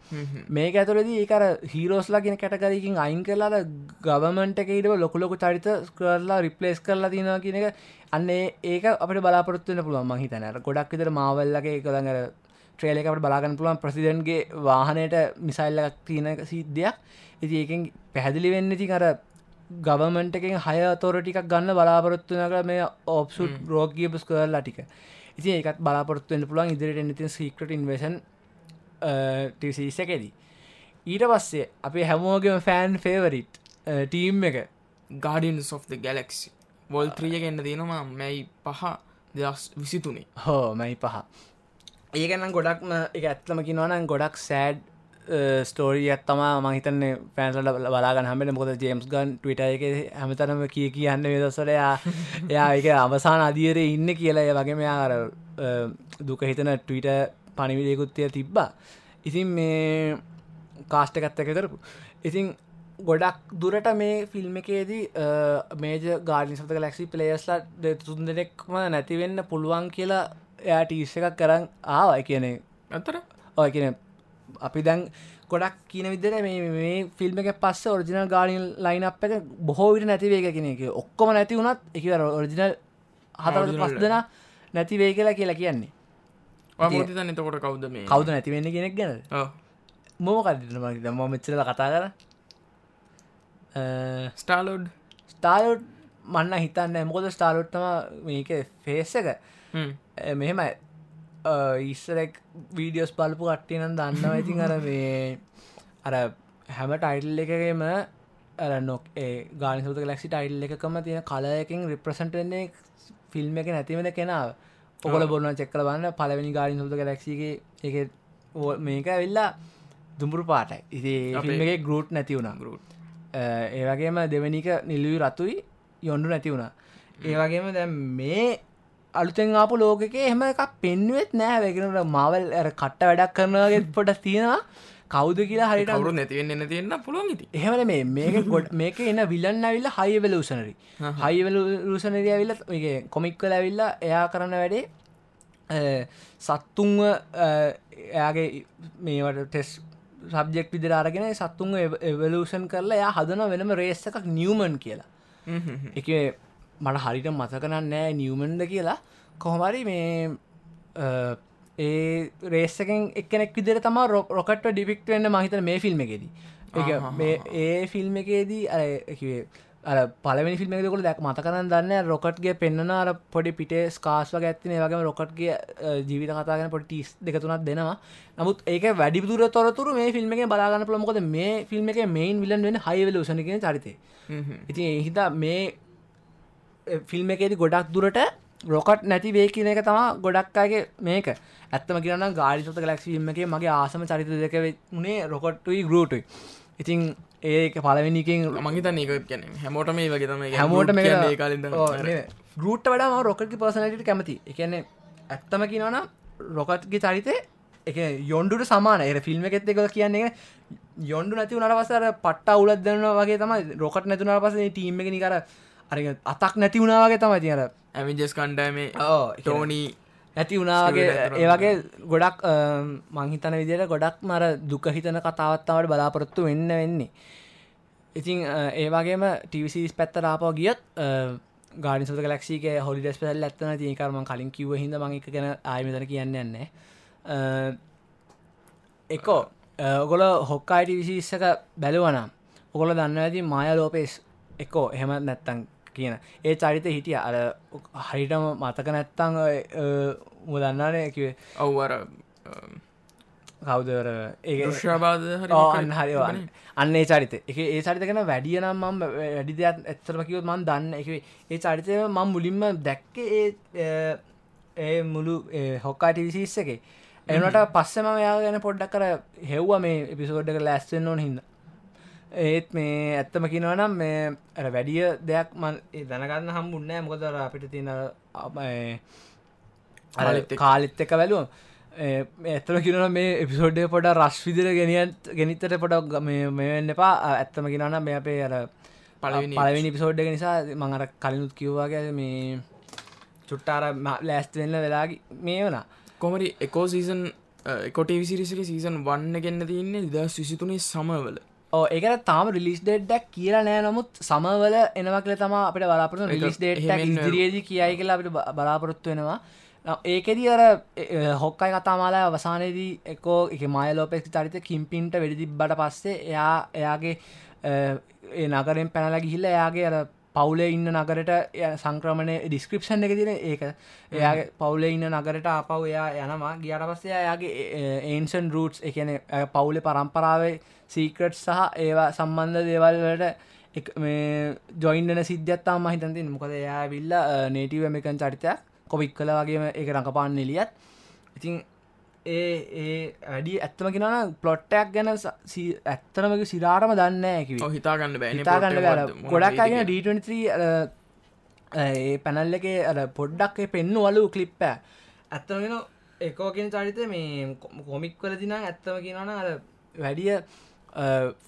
මේ ඇතුලද ඒකර හිරෝස්ලාගෙන කැටකරකින් අයින් කරලා ගවමන්ට එකයිට ලොකුලොකු චරිත කරලා රිපලේස් කරලා තින කියන එක. අන්න ඒක අපට බලාපොරත්තුවන පුළුවන් මහිතනර ගොඩක් විතර මාවල්ලගේ එකළඟර ට්‍රේල එකට බලාගන්න පුළුවන් ප්‍රසිඩන්ගේ වාහනයට මිසයිල්ලක් තියන සිද්ධයක්. ඉති ඒකෙන් පැහැදිලි වෙන්න ති කර ගවමන්ට එකෙන් හය තොර ටිකක් ගන්න බලාපොරොත්තුනක මේ ඔප්සු රෝගියපස් කරලා ටික. ඉති ඒකත් බලාපොරත්තුවෙන් පුළුවන් ඉදිරිට නති සිකට ඉන්වේශන් ටසකෙදී ඊට පස්සේ අපේ හැමෝගම ෆෑන් ෆේවරිට් ටීම් එක. ගාඩින් සෝ් ගැලක්සි වොල් ත්‍රිය ගන්න තියෙනවා මැයි පහ දෙදස් විසිතුනේ. හෝ මයි පහ. ඒකනම් ගොඩක්ම එක ඇත්ලම කිනවනම් ගොඩක් සෑඩ් ස්ටෝරිය ඇත්තමා මහිතන්නේ පෑන්සල බලාගන්න හමට මොකද ජේම්ස් ගන් ටවිට එක හැමතරම කිය කියන්න වෙදස්සරයා එයා එක අවසාන අදියර ඉන්න කියලා. වගේ මෙයා අර දුක හිතන ටවිට පනිවිදයකුත්තිය තිබ්බා. ඉතින් මේ කාස්ට එකත් එක කරපු ඉතින් ගොඩක් දුරට මේ ෆිල්ම් එකේදී මේජ ගාඩි සත ලක්සි පලේස්ලා තුන් දෙනෙක්ම නැතිවෙන්න පුළුවන් කියලා එයා ටීස්ස එකක් කරන්න ආවයි කියනෙ ඇතර ඔය කියන අපි දැන් ගොඩක් කියන විදර මේ ෆිල්ම් එක පස්ස ඔරිජිනල් ගාඩින් ලයින් අප එක බොහෝවිට නැතිවේ කෙන එක. ඔක්කොම නැති වුණත් එක ඔරිජිනල් හතර පස් දෙෙන නැතිවේ කියලා කියලා කියන්නේ. එතකොට කවුද මේ? කවුද නැතිවෙන්න කෙනෙක් ගැන? මොම කදම ම මෙච්චල කතා කර. ස්ටාලෝඩ් ස්ටාලෝඩ් මන්න හිතන්න මොකද ස්ටාලොට්ටම මේක ෆේස් එක. මෙහෙමයි ඉස්සරෙක් වීඩියෝස් පලපු කට්ටියනම් දන්නවා. ඉතින් අර මේ අර හැම ටයිටල් එකගේම නොක් ඒ ගානිසුත ලක්සි ටයිල් එකකම තියෙන කලයකින් රිප්‍රසන්ටන්නේ ෆිල්ම් එක නැතිවෙන කෙනාව. පොකල බොන්න චෙක්කල බන්න පලවෙනි ගාඩි සුත ලක්සිගේ එක මේක වෙල්ලා දුම්පුරු පාටයි. ඉති ගරුට් නැති වුණා. ගරුට් ඒවගේම දෙවනික නිල්ලුයි රතුයි යොන්ඩු නැති වුණා. ඒවගේම දැ මේ අලුතෙන් ආපු ලෝකක එහෙම එකක් පෙන්ුවත් නෑ. වැගෙනට මවල් ඇර කට්ට වැඩක් කරනගේ පොට තියෙනවා. කෞද කියලා හරිට අවරු නැතිවෙන්න එන්න තියෙන්න්න පුළුවන් ඉති එහෙමන මේ මේක ගොඩ මේක එන්න විල්ලන්න ඇවිල්ල හයිවල උසනරි හයිවල රූසනරිය ඇවිල්ල කොමික් කල ඇවිල්ල එයා කරන්න වැඩේ සත්තුන්ව එයාගේ මේවට ටෙස් සබ්ජෙක්් විදිරාරගෙන සත්තුන්ව එවලූෂන් කරලා එයා හදන වෙනම රේස එකක් නියමන් කියලා. එක මට හරිට මතකනන්න නෑ නියමන්ද කියලා. කොහොමරි මේ ඒ රේසකෙන් එක්නෙක් විදිර තම රොකට ඩිපික්ට වෙන්න මහිතන මේ ෆිල්ම් එකෙදී. ඒ ෆිල්ම් එකේදී අරකිවේ අර පලවෙනි ෆිල්ම් එකකල දැක් මතකරන්න දන්න රොකට්ගේ පෙන්න්න අර පොඩි පිටේ ස්කාස්ව ඇත්තින වගේම රොකට්ගේ ජීවිත කතාගෙන පොට ටිස් දෙකතුනත් දෙනවා. නමුත් ඒක වැඩිපුර තොරතුර මේ ෆිල්ම් එක බලාගන්න පළමොද මේ ෆිල්ම් එක මේන් විලන් වෙන හයිවල සනගෙන චරිතය ඉතින් එහිතා මේ ෆිල්ම් එකේදී ගොඩක් දුරට රොකට් නැති වේ කියන එක තම ගොඩක් අයගේ මේක. ඇත්තම කියන්න ගාඩිසත ලක්ෂීම එක මගේ ආසම චරිත දෙක වනේ රොකොට්ටුයි ගරුටුයි ඉතින් ඒක පලවෙනිකින් මහිත ඒක කියන හැමෝට මේ වගේ තම හැමෝට ගරුට්ට වඩා රොකට්ි පර්සනලට කැමති එකන්නේ ඇත්තම කියනවන රොකට්ගේ චරිතය එක යොන්ඩුට සමාන එර ෆිල්ම් එකෙත් එක කියන්නේ යොන්ඩු නැති වනට පසර පට්ට උලත් දෙන්න වගේ තම රොකට නැතුන පස ටීම එක නිකර අර අතක් නැති වුණාවගේ තමයි තියර ඇමිජස් කණ්ඩෑමේ ටෝනී ඇති වුණාගේ ඒවගේ ගොඩක් මංහිතන විදියට ගොඩක් මර දුකහිතන කතාවත්තාවට බලාපොරොත්තු වෙන්න වෙන්නේ. ඉතින් ඒවාගේම ටිවිසිස් පැත්ත රාපෝ ගියත් ගාඩි සුත ලක්ෂික හොලි ඩෙස්පෙල් ඇත්තන තියකරම කලින් කිව හිද මංක ගැන ආයමතන කියන්න යන්නේ එකෝ ඔගොල හොක්කායිට විසිස්සක බැලුවනම් ඔකොල දන්න ඇති මාය ලෝපෙස් එකෝ එහෙම නැත්තං කියන. ඒ චරිත හිටිය. අර හරිටම මතක නැත්තං මුදන්නානය කිවේ ඔව්වර කවුදර ඒ ශාබාද අන්න හරිවාන්න අන්න. ඒ චරිත එක ඒ චරිතකෙන වැඩියනම් මම වැඩි දෙයක් ඇත්තරම කිවොත් මන් දන්න එක ඒ චරිතය මං මුලින්ම දැක්ක ඒ මුළු හොක්කාට විසිස්ස එක. එනට පස්සම යා ගැන පොඩ්ඩක් කර හෙව්ව මේ එපිසෝඩ්ඩක ලැස්සෙන් ඕන හිද ඒත් මේ ඇත්තම කිනවනම් මේ ඇ වැඩිය දෙයක් මන් දැනගන්න හම්බුන්නෑ මොකදර අපිට තියෙන කාලිත් එක වැලුව ඇත්තම කිනන මේ එපිසෝඩ්ඩ පොඩ රශ් විදිර ගෙනියන් ගෙනිත්තට පොඩක් මෙවෙන්න එපා. ඇත්තම කිනන්න මේ අපේ අර පලවෙනි පිසෝඩ්ඩ නිසා මඟර කලිනුත් කිව්වාගේ මේ චුට්ටාර ලෑස්ත වෙන්න වෙලාගේ මේ වනා කොමරි එකෝ සීසන් කොටවිසිරිසික සීසන් වන්න ගන්න තියන්නේ ද විසිතුනේ සමවල ඒකට තාම රිලිස් ඩේට්ඩක් කියලා නෑ. නමුත් සමවල එනවකල තම අපට බලාපොරතු රිලිස් ඩේට් ඉදිරියේදී කියයි කියලා අපට බලාපොරොත්තු වෙනවා. ඒකෙදී අර හොක්කයි කතාමාලා අවසානයේදී එකෝ එක මයලෝපෙක් චරිත කිම්පින්ට වෙඩි තිබ්බට පස්සේ එයා එයාගේ ඒ නගරෙන් පැනල ගිහිල්ල එයාගේ අර පවුලේ ඉන්න නගරට සංක්‍රමණය ඩිස්ක්‍රපෂන් එක තින ඒක. එයාගේ පවුලේ ඉන්න නගරට අපව් එයා යනවා. ගියට පස්සේ එයාගේ ඒන්සන් රූට්ස් එකන පවුලෙ පරම්පරාවේ සීකට් සහ ඒවා සම්බන්ධ දේවල්වලට ජොයින්ඩන සිද්ධත්තා මහිතන්තින් මොකද එයා විල්ල නේටව මේකන් චරිතයක් කොවික් කල වගේම එක රඟපාන්න එලියත් ඉතින් ඒ ඒ වැඩි ඇත්තම කෙනන පලොට්ටයක් ගැන ඇත්තනමක සිරාටම දන්න ඇකි හිතාගන්න හිතාගන්න ගොඩක් අගෙන ඩ ඒ පැනල්ල එක අර පොඩ්ඩක් පෙන්න්න වලු කලිප්පෑ ඇත්තමගෙන එකෝකෙන චරිත මේ කොමික් කල දින ඇත්තම කියනන අර වැඩිය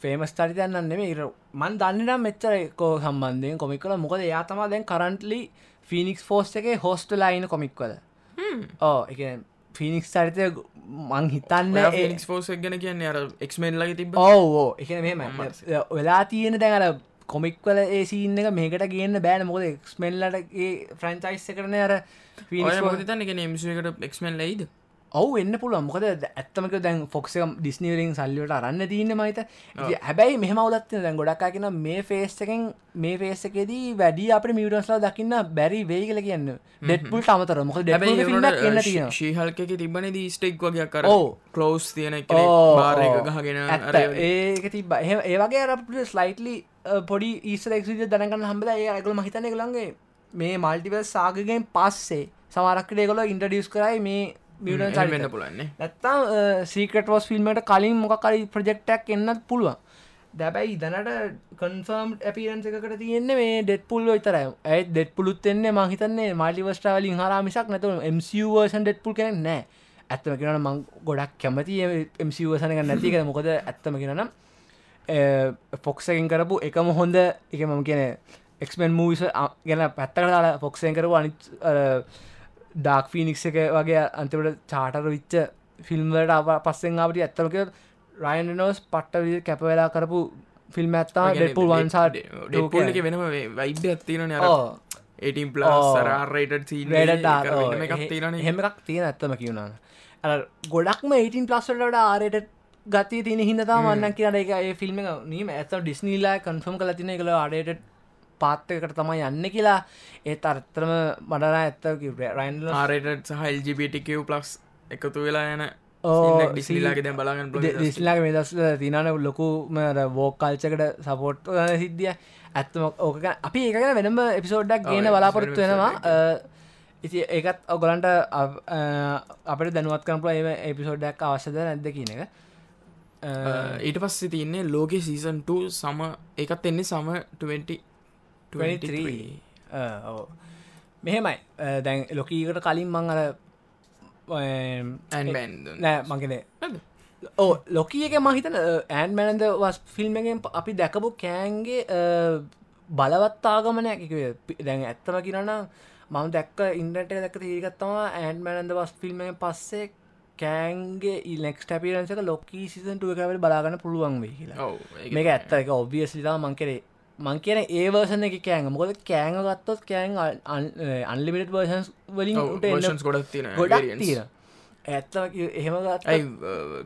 ෆේමස් චරිතයන්න නෙමේ ඉර මන් දන්නනම් මෙච්චර එකෝ සම්බන්ධයෙන් කොමික් කල මොකද යා තමා දැන් කරන්ටලි ෆිනික්ස් ෆෝස් එක හෝස්ට ලයින කොමික් කල ඕ එක ෆිනික්ස් චරිතය මං හිතන්න ෆිනික්ස් ෆෝස් ගැන කියන්න අර එක්මෙන් ලගේ තිබ ඕෝ එක මෙම වෙලා තියෙන දැන් අර කොමික්වල ඒ සින්න එක මේකට ගන්න බෑන. මොකද එක්ස්මෙල්ලටගේ ෆ්‍රන්චයිස් කරන අර නම්සකට එක්මෙන් ලයිද ඔවු එන්න පුළුව මොකද ඇත්තමක දැන් ෆොක්සක ඩිස්නීවරින් සල්ලිවට අරන්න තියන්න මයිත හැබැයි මෙහම වලත්න දැන් ගොඩක්කාගෙන මේ ෆේස්සකෙන් මේ ෆේස්සකෙදී වැඩි අප මියටස්ලා දකින්න බැරි වේ කියල කියන්න. ඩෙට්පුල් අමතර මොක ශීහල්ක තිබන දී ස්ටෙක් වගේ කර කලෝස් තියෙන ගහගෙන ඒක තිබ ඒවගේ අරට ස්ලයිටලි පොඩි ඊස්රෙක් දනගන්න හම්බල ඒ ඇගල මහිතනය කළන්ගේ මේ මල්ටිවල් සාගගෙන් පස්සේ සමාරක්කට ඒගොල ඉන්ටඩියස් කරයි මේ මියටන් වෙන්න පුලන්නේ නැත්තම් සීකට වස් ෆිල්ම්මට කලින් මොකකරි ප්‍රජෙක්්ටක් එන්නත් පුළුවන්. දැබැයි ඉදනට කන්ෆර්ම් ඇපිරන්ස එකට තියෙන්නේ මේ ඩෙත් පුල්ල විතර ඇයි ඩෙත් පුලුත් එන්නේ මහිතන්නේ මාලිවස්ටාවලින් හර මිසක් නැතු MCවර්සන් ඩෙත් පුල් කෙන නෑ ඇත්තම කියෙන මං ගොඩක් කැමති MCවර්සන එක නැතික මොකද ඇත්තම කියෙනනම් ෆොක්සකින් කරපු එකම හොඳ එක මම කියන එක්මෙන් මූවිස ගැන පැත්තකට දාලා ෆොක්සයෙන් කරපු අනිත් ඩාක් ෆිනික්ස එක වගේ අන්තිවට චාටර විච්ච ෆිල්ම්වලට අප පස්සෙන් අපට ඇත්තමක රයින් නෝස් පට්ට විදි කැප වෙලා කරපු ෆිල්ම් ඇත්තා ඩෙපුල් වන්සා ඩෙපුල්ක වෙනම වයිබ්‍ය ඇත්තින ඒටම් පලාරට හෙම එකක් තියෙන ඇත්තම කියවුණන ගොඩක්ම 18 පලස්සලට ආරයට ගති තින හිදතා වන්න කියන එක ඒ ෆිල්ම් නීම ඇත ඩිස්නීලා කන්ෆර්ම් කල තින කළ අඩට පාත්තකට තමයි යන්න කියලා. ඒත් අර්තරම මඩනා ඇත්තක රයින් ආරට සහ එල්ජිපිටිකව ප්ලස් එකතු වෙලා යන ඩිස්ලාගේ දැ බලාගන්න දිස්ලාගේ මේ දස් තිනන ලොකුම වෝක් කල්චකට සපෝට් සිද්ධිය. ඇත්තම ඕක අපි ඒකගෙන වෙනම එපිසෝඩ්ඩක් ගේන බලාපොරොත්තු වෙනවා. ඉති ඒකත් ඔගලන්ට අපට දැනුවත් කරපුල ඒ එපිසෝඩ්ඩක් අවශ්‍යද නැද්ද කියන එක. ඊට පස්සේ තියන්නේ ලෝක සීසන්ට සම එකත් එන්නේ සම 20 මෙහෙමයි. දැන් ලොකීකට කලින් මං අර නෑ මගෙන ඕ ලොකිය එක මහිතන ඇන් මැනද වස් ෆිල්ම්මගෙන් අපි දැකපු කෑන්ගේ බලවත්තාගමනයක් දැන් ඇත්තම කිරන්න මම දැක්ක ඉන්ඩට දැක තීගත්තම ඇන් මැනන්ද වස් ෆිල්ම්ම පස්සේ කෑන්ගේ ඉලෙක්ස් ටපිරන්සක ලොකී සිසන්ටුව එකවට බලාගන්න පුළුවන් වේ කියලා. මේක ඇත්ත. එක ඔබියස් ලා මං කියන ඒවර්සන එක කෑඟ මොකද කෑඟ ගත්තොත් කෑන් අන්ලිමිට වර්ෂන්ස් වලින් ගොඩක් තියෙන ගොඩක් තියෙන ඇත්ත එහෙම ගයි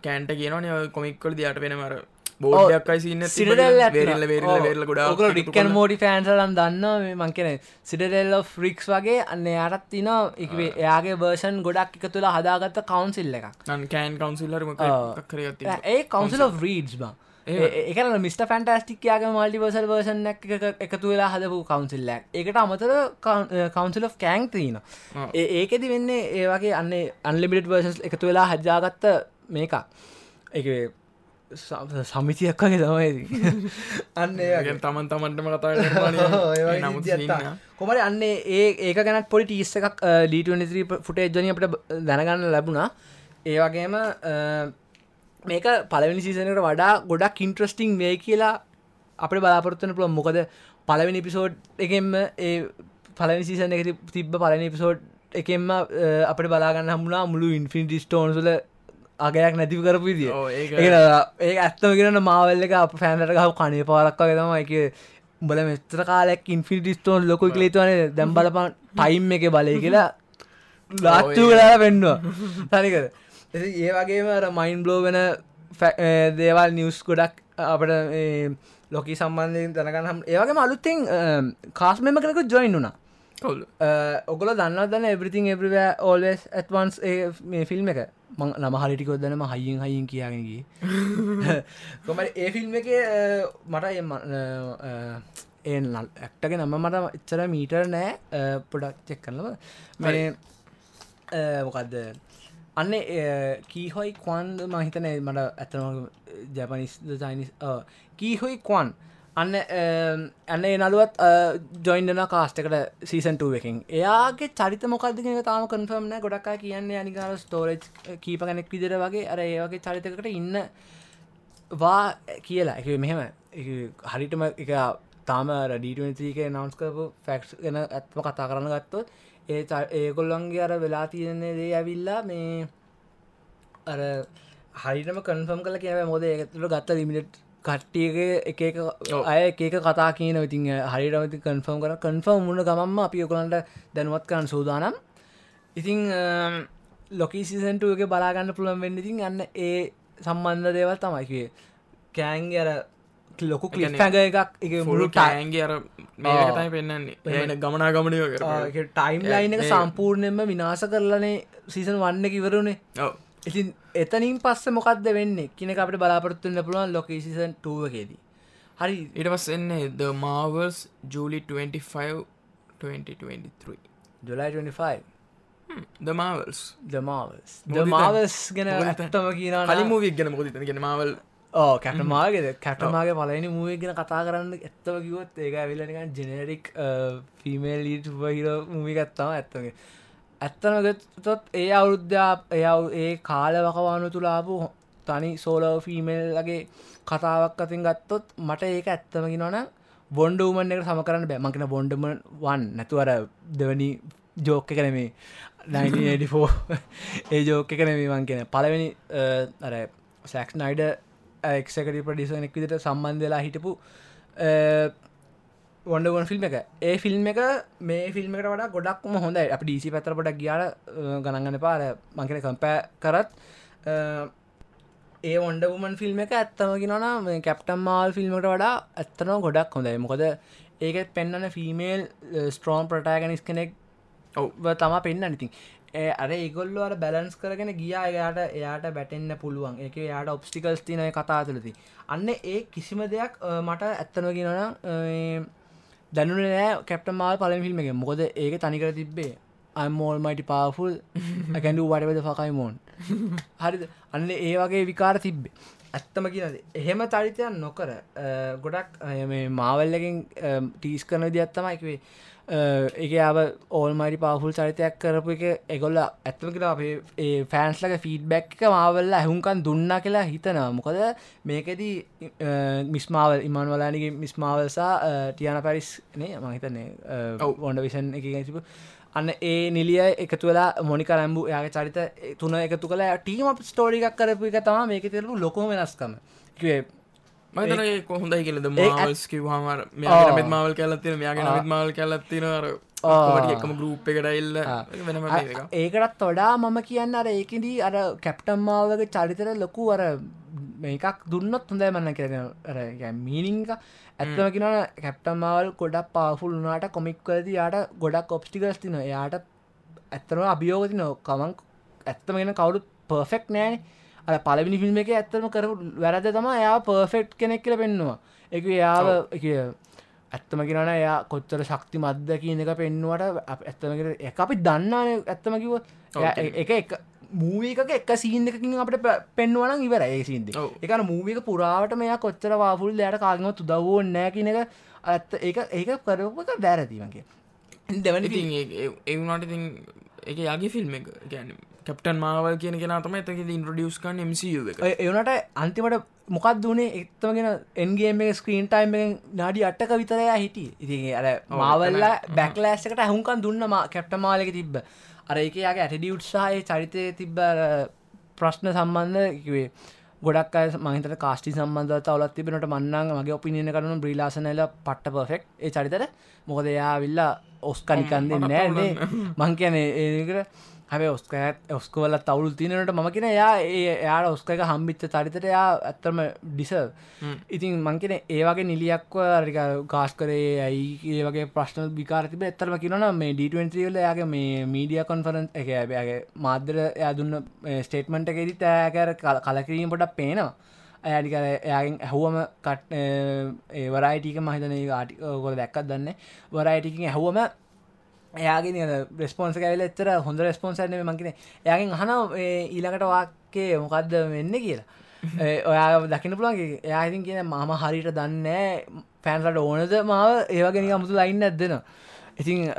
කෑන්ට කියනන කොමික්කොල දයාට වෙන මර බෝඩක්යි සින්න සිරල් වෙරල්ල වෙරල්ල වෙරල ගොඩ රික්කන් මෝඩි ෆෑන්සලන් දන්න මං කෙන සිටරෙල්ල ෆ්‍රික්ස් වගේ අන්න යාටත් තින එකේ එයාගේ වර්ෂන් ගොඩක් එක තුළ හදාගත්ත කවන්සිල්ල එකක්. කෑන් කවන්සිල්ලරම ඒ කවන්සිල් රීඩ්ස් බා එකන මිට ෆැන්ටස්ටික්යාගේ මල්ටිවර්සල් වර්ෂන් එකතු වෙලා හදපු කවන්සිල්ලක් එකට අමතර කවන්සිල් of කෑන් තිීන ඒකෙදි වෙන්නේ ඒවගේ අන්න අන්ලිමිට වර්සස් එකතු වෙලා හජ්ජාගත්ත මේක එක සමිතියක් වගේ තමයි අන්න තමන් තමන්ටම කතා කොමට අන්න ඒ ඒක ගැනත් පොඩි ටිස්ස එකක් ලීටනි ෆුටේ ජනි අපට දැනගන්න ලැබුණා. ඒවගේම මේක පලවෙනි සීසනකට වඩා ගොඩක් ඉන්ට්‍රස්ටිං වේ කියලා අපට බලාපොරත්වන පුළුව මොකද පලවෙනි පිසෝඩ් එකෙන්ම ඒ පලනි සීසන එක තිබ්බ පලනි පිසෝඩ් එකෙන්ම අපට බලාගන්න හමුණා මුළු ඉන්ෆිනිටි ස්ටෝන්සල අගයක් නැතිව කරපු විදිිය. ඒ ඇත්තම කියෙන මාවල්ල එක අප ෆෑනට ගහ කනේ පාරක්වා තම එක උඹල මෙස්ත්‍ර කාලෙක් ඉන්ෆිනිටි ස්ටෝන් ලොක කලේතුවන දැම් බලපන් ටයිම් එක බලය කියලා ලාච්චු කලා පෙන්වා තනිකර ඒ වගේම මයින් බ්ලෝ වෙන දේවල් නිවස් ගොඩක් අපට ලොකී සම්බන්ධයෙන් දැනගනම් ඒවගේ අලුත්තෙන් කාස්මම කෙනෙක ජොයින් වුනා ඔගල දන්න දන්න එබරිතින් එබරිව ඕල්ස් ඇත්වන්ස් මේ ෆිල්ම් එක. මං නම හරිටිකොත් දනම හයිියෙන් හයිින් කියයාගෙනගේ කොමට ඒ ෆිල්ම් එක මට ඒ ඇක්ටක නම මට එච්චර මීටර් නෑ පොඩක් චෙක් කරනව මේ මොකක්ද අන්න කීහොයි කවන් මහිතන මට ඇතනම ජැපනිස් චයිනිස් කීහොයි කවන්. අන්න ඇන්න නළුවත් ජොයින්ඩන කාස්ටකට සීසන්ට එකින් එයාගේ චරිත මොකක්දගෙන තාම කන්ෆර්ම්න ගොඩක්කා කියන්නේ අනිකාර ස්ටෝරජ් කීප කෙනෙක් විදිර වගේ අර ඒවගේ චරිතකට ඉන්න වා කියලා. එක මෙහෙම හරිටම එක තාම රඩීටක නවස් කරපු ෆැක්ස් ගැන ඇත්ම කතා කරන්න ගත්තොත් ඒ ඒගොල්ලන්ගේ අර වෙලා තියෙන්නේ දේ ඇවිල්ලා මේ අර හරිටම කන්ෆම් කල කියව මොද ඒතුළ ගත්ත ලිමිට් කට්ටියගේ එක අය එක කතා කියන ඉතින් හරිටමති කන්ෆර්ම් කර. කන්ෆර්ම් මුණ ගමම්ම අපි ඔකොලන්ට දැනුවත් කරන්න සූදානම්. ඉතිං ලොකී සිසන්ටුවගේ බලාගන්න පුළුවන් වෙන්න ඉතින් යන්න ඒ සම්බන්ධ දේවල් තමයිකේ කෑන්ගේ අර ලොකු කලිස්ග එකක් එක මුළු ටෑන්ගේ අර මේතයි පෙන්න්නේ එන ගමනා ගමනය ටයිම් ලයින් එක. සම්පූර්ණයෙන්ම විනාස කරලනේ සීසන් වන්න කිවරුණේ ඉතින් එතනින් පස්ස මොකක්ද වෙන්න? කියනෙ අපට බලාපොරත්තුන්න පුළුවන් ලොකේසිසන් ටුවකේදී හරි. ඉට පස් එන්නේ ද මාවර්ස් ජූලි 25 2023 ජුලයි 25 දමාවල්ස් දමාවස් දමාවස් ගැන ඇත්තම කියන කලි මූවික් ගැන මොද ගෙන මවල් ඕ කැටමාගේ කැටමාගේ පලනි මුවේ ගෙන කතා කරන්න ඇත්තව කිවොත් ඒක ඇවිල්ලනිකන් ජෙනරික් ෆිමේල් ලීට හිර මුවිගත්තාව ඇත්තගේ ඇත්තනගතොත් ඒ අවුරුද්ධා එයව ඒ කාලවකවානු තුලාපු තනි සෝලෝ ෆීමල්ලගේ කතාවක් අතින් ගත්තොත් මට ඒක ඇත්තමකි නොන බොන්ඩ උමන් එක සම කරන්න බැමකින බොන්්ඩම වන් නැතුවර දෙවනි ජෝක කරනේ නෝ ඒ ජෝක කරනේ වන් කියෙන පලවෙනි සැක්ස් නයිඩ එක්සකට ප්‍රඩිසනෙක් විදිට සම්බන්ධලා හිටපු වොඩගොන් ෆිල්ම් එක. ඒ ෆිල්ම් එක මේ ෆිල්ම්කට වඩා ගොඩක්ම හොඳ අප ඩීසි පැතරපට ගියාර ගණන්ගන්න පාර මංකන කම්පෑ කරත් ඒ ඔොන්ඩවමන් ෆිල්ම් එක ඇත්තමකි නොන කැප්ටම් මාල් ෆිල්ම්ට වඩා ඇත්තනව ගොඩක් හොඳයි. මොකද ඒකත් පෙන්න්නන ෆිමේල් ස්ට්‍රෝම් ප්‍රටෑගනිස් කෙනෙක් ඔව. තම පෙන්න්න නිතින් අර ඒගොල්ලු අර බැලන්ස් කරගෙන ගියා එයාට එයාට බැටෙන්න්න පුළුවන්. එක යාට ඔබ්ස්ටිකල්ස් තිනය කතා තුළති අන්න ඒ කිසිම දෙයක් මට ඇත්තනගෙනන දැනුන නෑ කැප්ට මාල් පලම ෆිල්ම් එක. මොකද ඒක තනිකර තිබ්බේ අමෝල් මයිටි පාෆුල් ඇකැඩු වටවද ෆකයි මෝන් හරි අන්න ඒ වගේ විකාර තිබ්බේ. ඇත්තම කියනද එහෙම චරිතයන් නොකර ගොඩක් මාවල්ලකින් ටීස් කරන දියත්තමයිකවේ එක ආව ඕල්මයිටි පවෆුල් චරිතයක් කරපු එක එගොල්ල ඇත්තම කියලා අපේ ෆෑන්ස්ලක ෆීඩ්බැක් එක මාවල්ල ඇහුන්කන් දුන්නා කියලා හිතනවා මොකද මේකෙදී මිස්මාවල් ඉමන්වලානගේ මිස්මාවල්සා ටියන පැරිස් නේ මහිතන්නේ ඔොන්ඩ විෂන් එක සිපු අන්න ඒ නිලිය එකතු වෙලා මොනි කරම්බු යාගේ චරිත තුන එකතු කළ ටීම ස්ටෝරිකක් කරපු එක තම මේක තෙරපු ලොකෝ වෙනස්කම මතන කොහොඳයි කියලද මාවල්ස් කිවහමර මෙත් මාවල් කැලත්තින මෙයාගේ නත් මාවල් කැලත්තින අර එකම ගරුප් එකට එල්ල ඒකටත් වඩා මම කියන්න අර ඒකදී අර කැප්ටම්මාවගේ චරිතර ලොකු අර මේකක් දුන්නත් හොඳයි මන්න කරන මීනිංක ඇත්තම කින කැප්ටම්මාවල් ගොඩක් පාෆුල් වනාට කොමික් කරද යාට ගොඩක් ඔප්ස්ටිකස් තින යාට ඇත්තනව අභියෝගති නෝ කමක් ඇත්තමගෙන කවුරුත් පර්ෆෙක්් නෑනේ අ පලවිනි ෆිල්ම් එක ඇත්තම කර වැරද තම එයා පර්ෆෙක්් කෙනෙක් කියල පෙන්නවා. එක යාව ඇත්තම කියෙනන එයා කොච්චර ශක්ති මද්ද කියන එක පෙන්නුවට ඇත්තමකට එක අපි දන්නාන ඇත්තම කිව එක එක මූවක එක සීන් එකකින් අපට පෙන්වන ඉවර ඒ සින්ද එකන මූවික පුරාවට මෙයා කොච්චර වාෆුල් දයට කාගම තුදවෝ නෑ කියන එක ඇත්ත ඒ ඒක කරපක බෑරතිවගේ දෙවනි ඒවුණට ඉතින් එක යාගේ ෆිල්ම් එක. ගැන කප්ටන් මාවල් කියන කෙන තම ඇතක ඉන්ට්‍රඩියස් කන් මසු එවනට අන්තිමට මොකක් දුනේ එක්තමගෙන එන්ගේම ස්ක්‍රීන් ටයිම් නාඩි අට්ටක විතරයා හිටිය. ඉතිගේ අර මාවල්ල බැක්ලෑස්සකට හුන්කන් දුන්න කැප්ට මාලක තිබ්බ. අර එක යාගේ ඇටඩියුට්සාය චරිතය තිබ්බ ප්‍රශ්න සම්බන්ධ කිවේ ගොඩක් මහිත කාස්ටි සම්බන්ධ අවලත් තිබෙනට මන්නන් මගේ ඔපිනියන කරන බ්‍රීලාසනල පට්ට පෆෙක් ඒ චරිතර මොකද එයා විල්ලා ඔස්කනිකන් දෙන්න නෑ මං කියන ඒකට හැබ ඔස්කත් ඔස්කවල තවුල් තිනට ම කියෙන යා ඒ එයාට ඔස්කක හම්බිච්ච චරිතට යා ඇත්තම ඩිස ඉතින් මංකෙන ඒවගේ නිලියක්ව රික ගාස් කරේ ඇයි ඒ වගේ ප්‍රශ්න විකාරතිබ එත්තරම කිනන මේ ඩීටල යාගේ මේ මීඩිය කොන්ෆරන්ස් එක ඇබගේ මාධ්‍ර එයා දුන්න ස්ටේට්මන්ට එකෙදිත් ඇකර කලකිරීම පොටක් පේනවා. ඇඩිකර එයාගෙන් ඇහුවම කට වරයිටික මහිතන ආටිකොල දැක්කත් දන්න. වරයිටිකින් ඇහුවම එයාගෙන රෙස්පොන්ස ඇල එච්චර හොඳ රෙස්පොන්සන මකින එයාගෙන් හන ඊළඟට වාක්කේ මොකක්ද වෙන්න කියලා. ඔයා දකින පුළන්ගේ එයාහිතින් කියන මම හරිට දන්න පෑන්ලට ඕනද මාව? ඒවගෙන මුතු ලයින්න ඇදෙන ඉතින්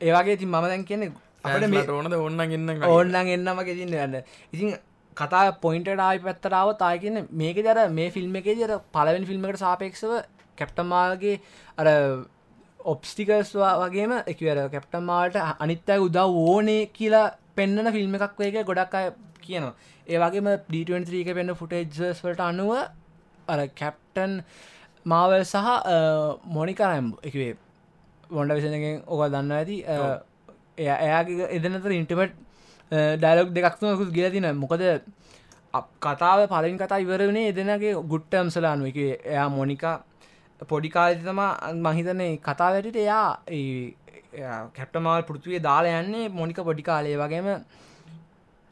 ඒවාගේ ති මම දැන් කියන්නේ අපට ඕනද ඔන්න ගන්න ඕන්නන් එන්නම ගෙතින්න යන්න ඉතින් කතා පොයින්ට ආයි පැත්තරාව තායකන්න මේක දර මේ ෆිල්ම් එක දර පලවෙන් ෆිල්ම්මකට සාපේක්ෂව කැප්ටමාගේ අර ඔප්ස්ටිකස්වා වගේම එකවර කැප්ටම්මාට අනිත්තයි උදව් ඕනේ කියලා පෙන්න්නන ෆිල්ම් එකක් වේක ගොඩක් අය කියනවා. ඒ වගේම ඩීක පෙන්න්න ෆුටේජස් වලට අනුව අර කැප්ටන් මාවල් සහ මොනිකරම් එකවේ වොන්ඩ විසනගෙන් ඕක දන්න ඇති. එයාගේ එදනතර ඉන්ටමට් ඩයිලොක් දෙකක්තුමකුත් ගිල තින මොකද කතාව පලින් කතා ඉවරනේ එදනගේ ගුට්ටම් සලානුව එක එයා මොනිකා පොඩි කාලතම මහිතන්නේ කතා වැටට එයා කැප්ටමල් පෘතුවේ දාලා යන්නේ මොනික පොඩි කාලේ. වගේම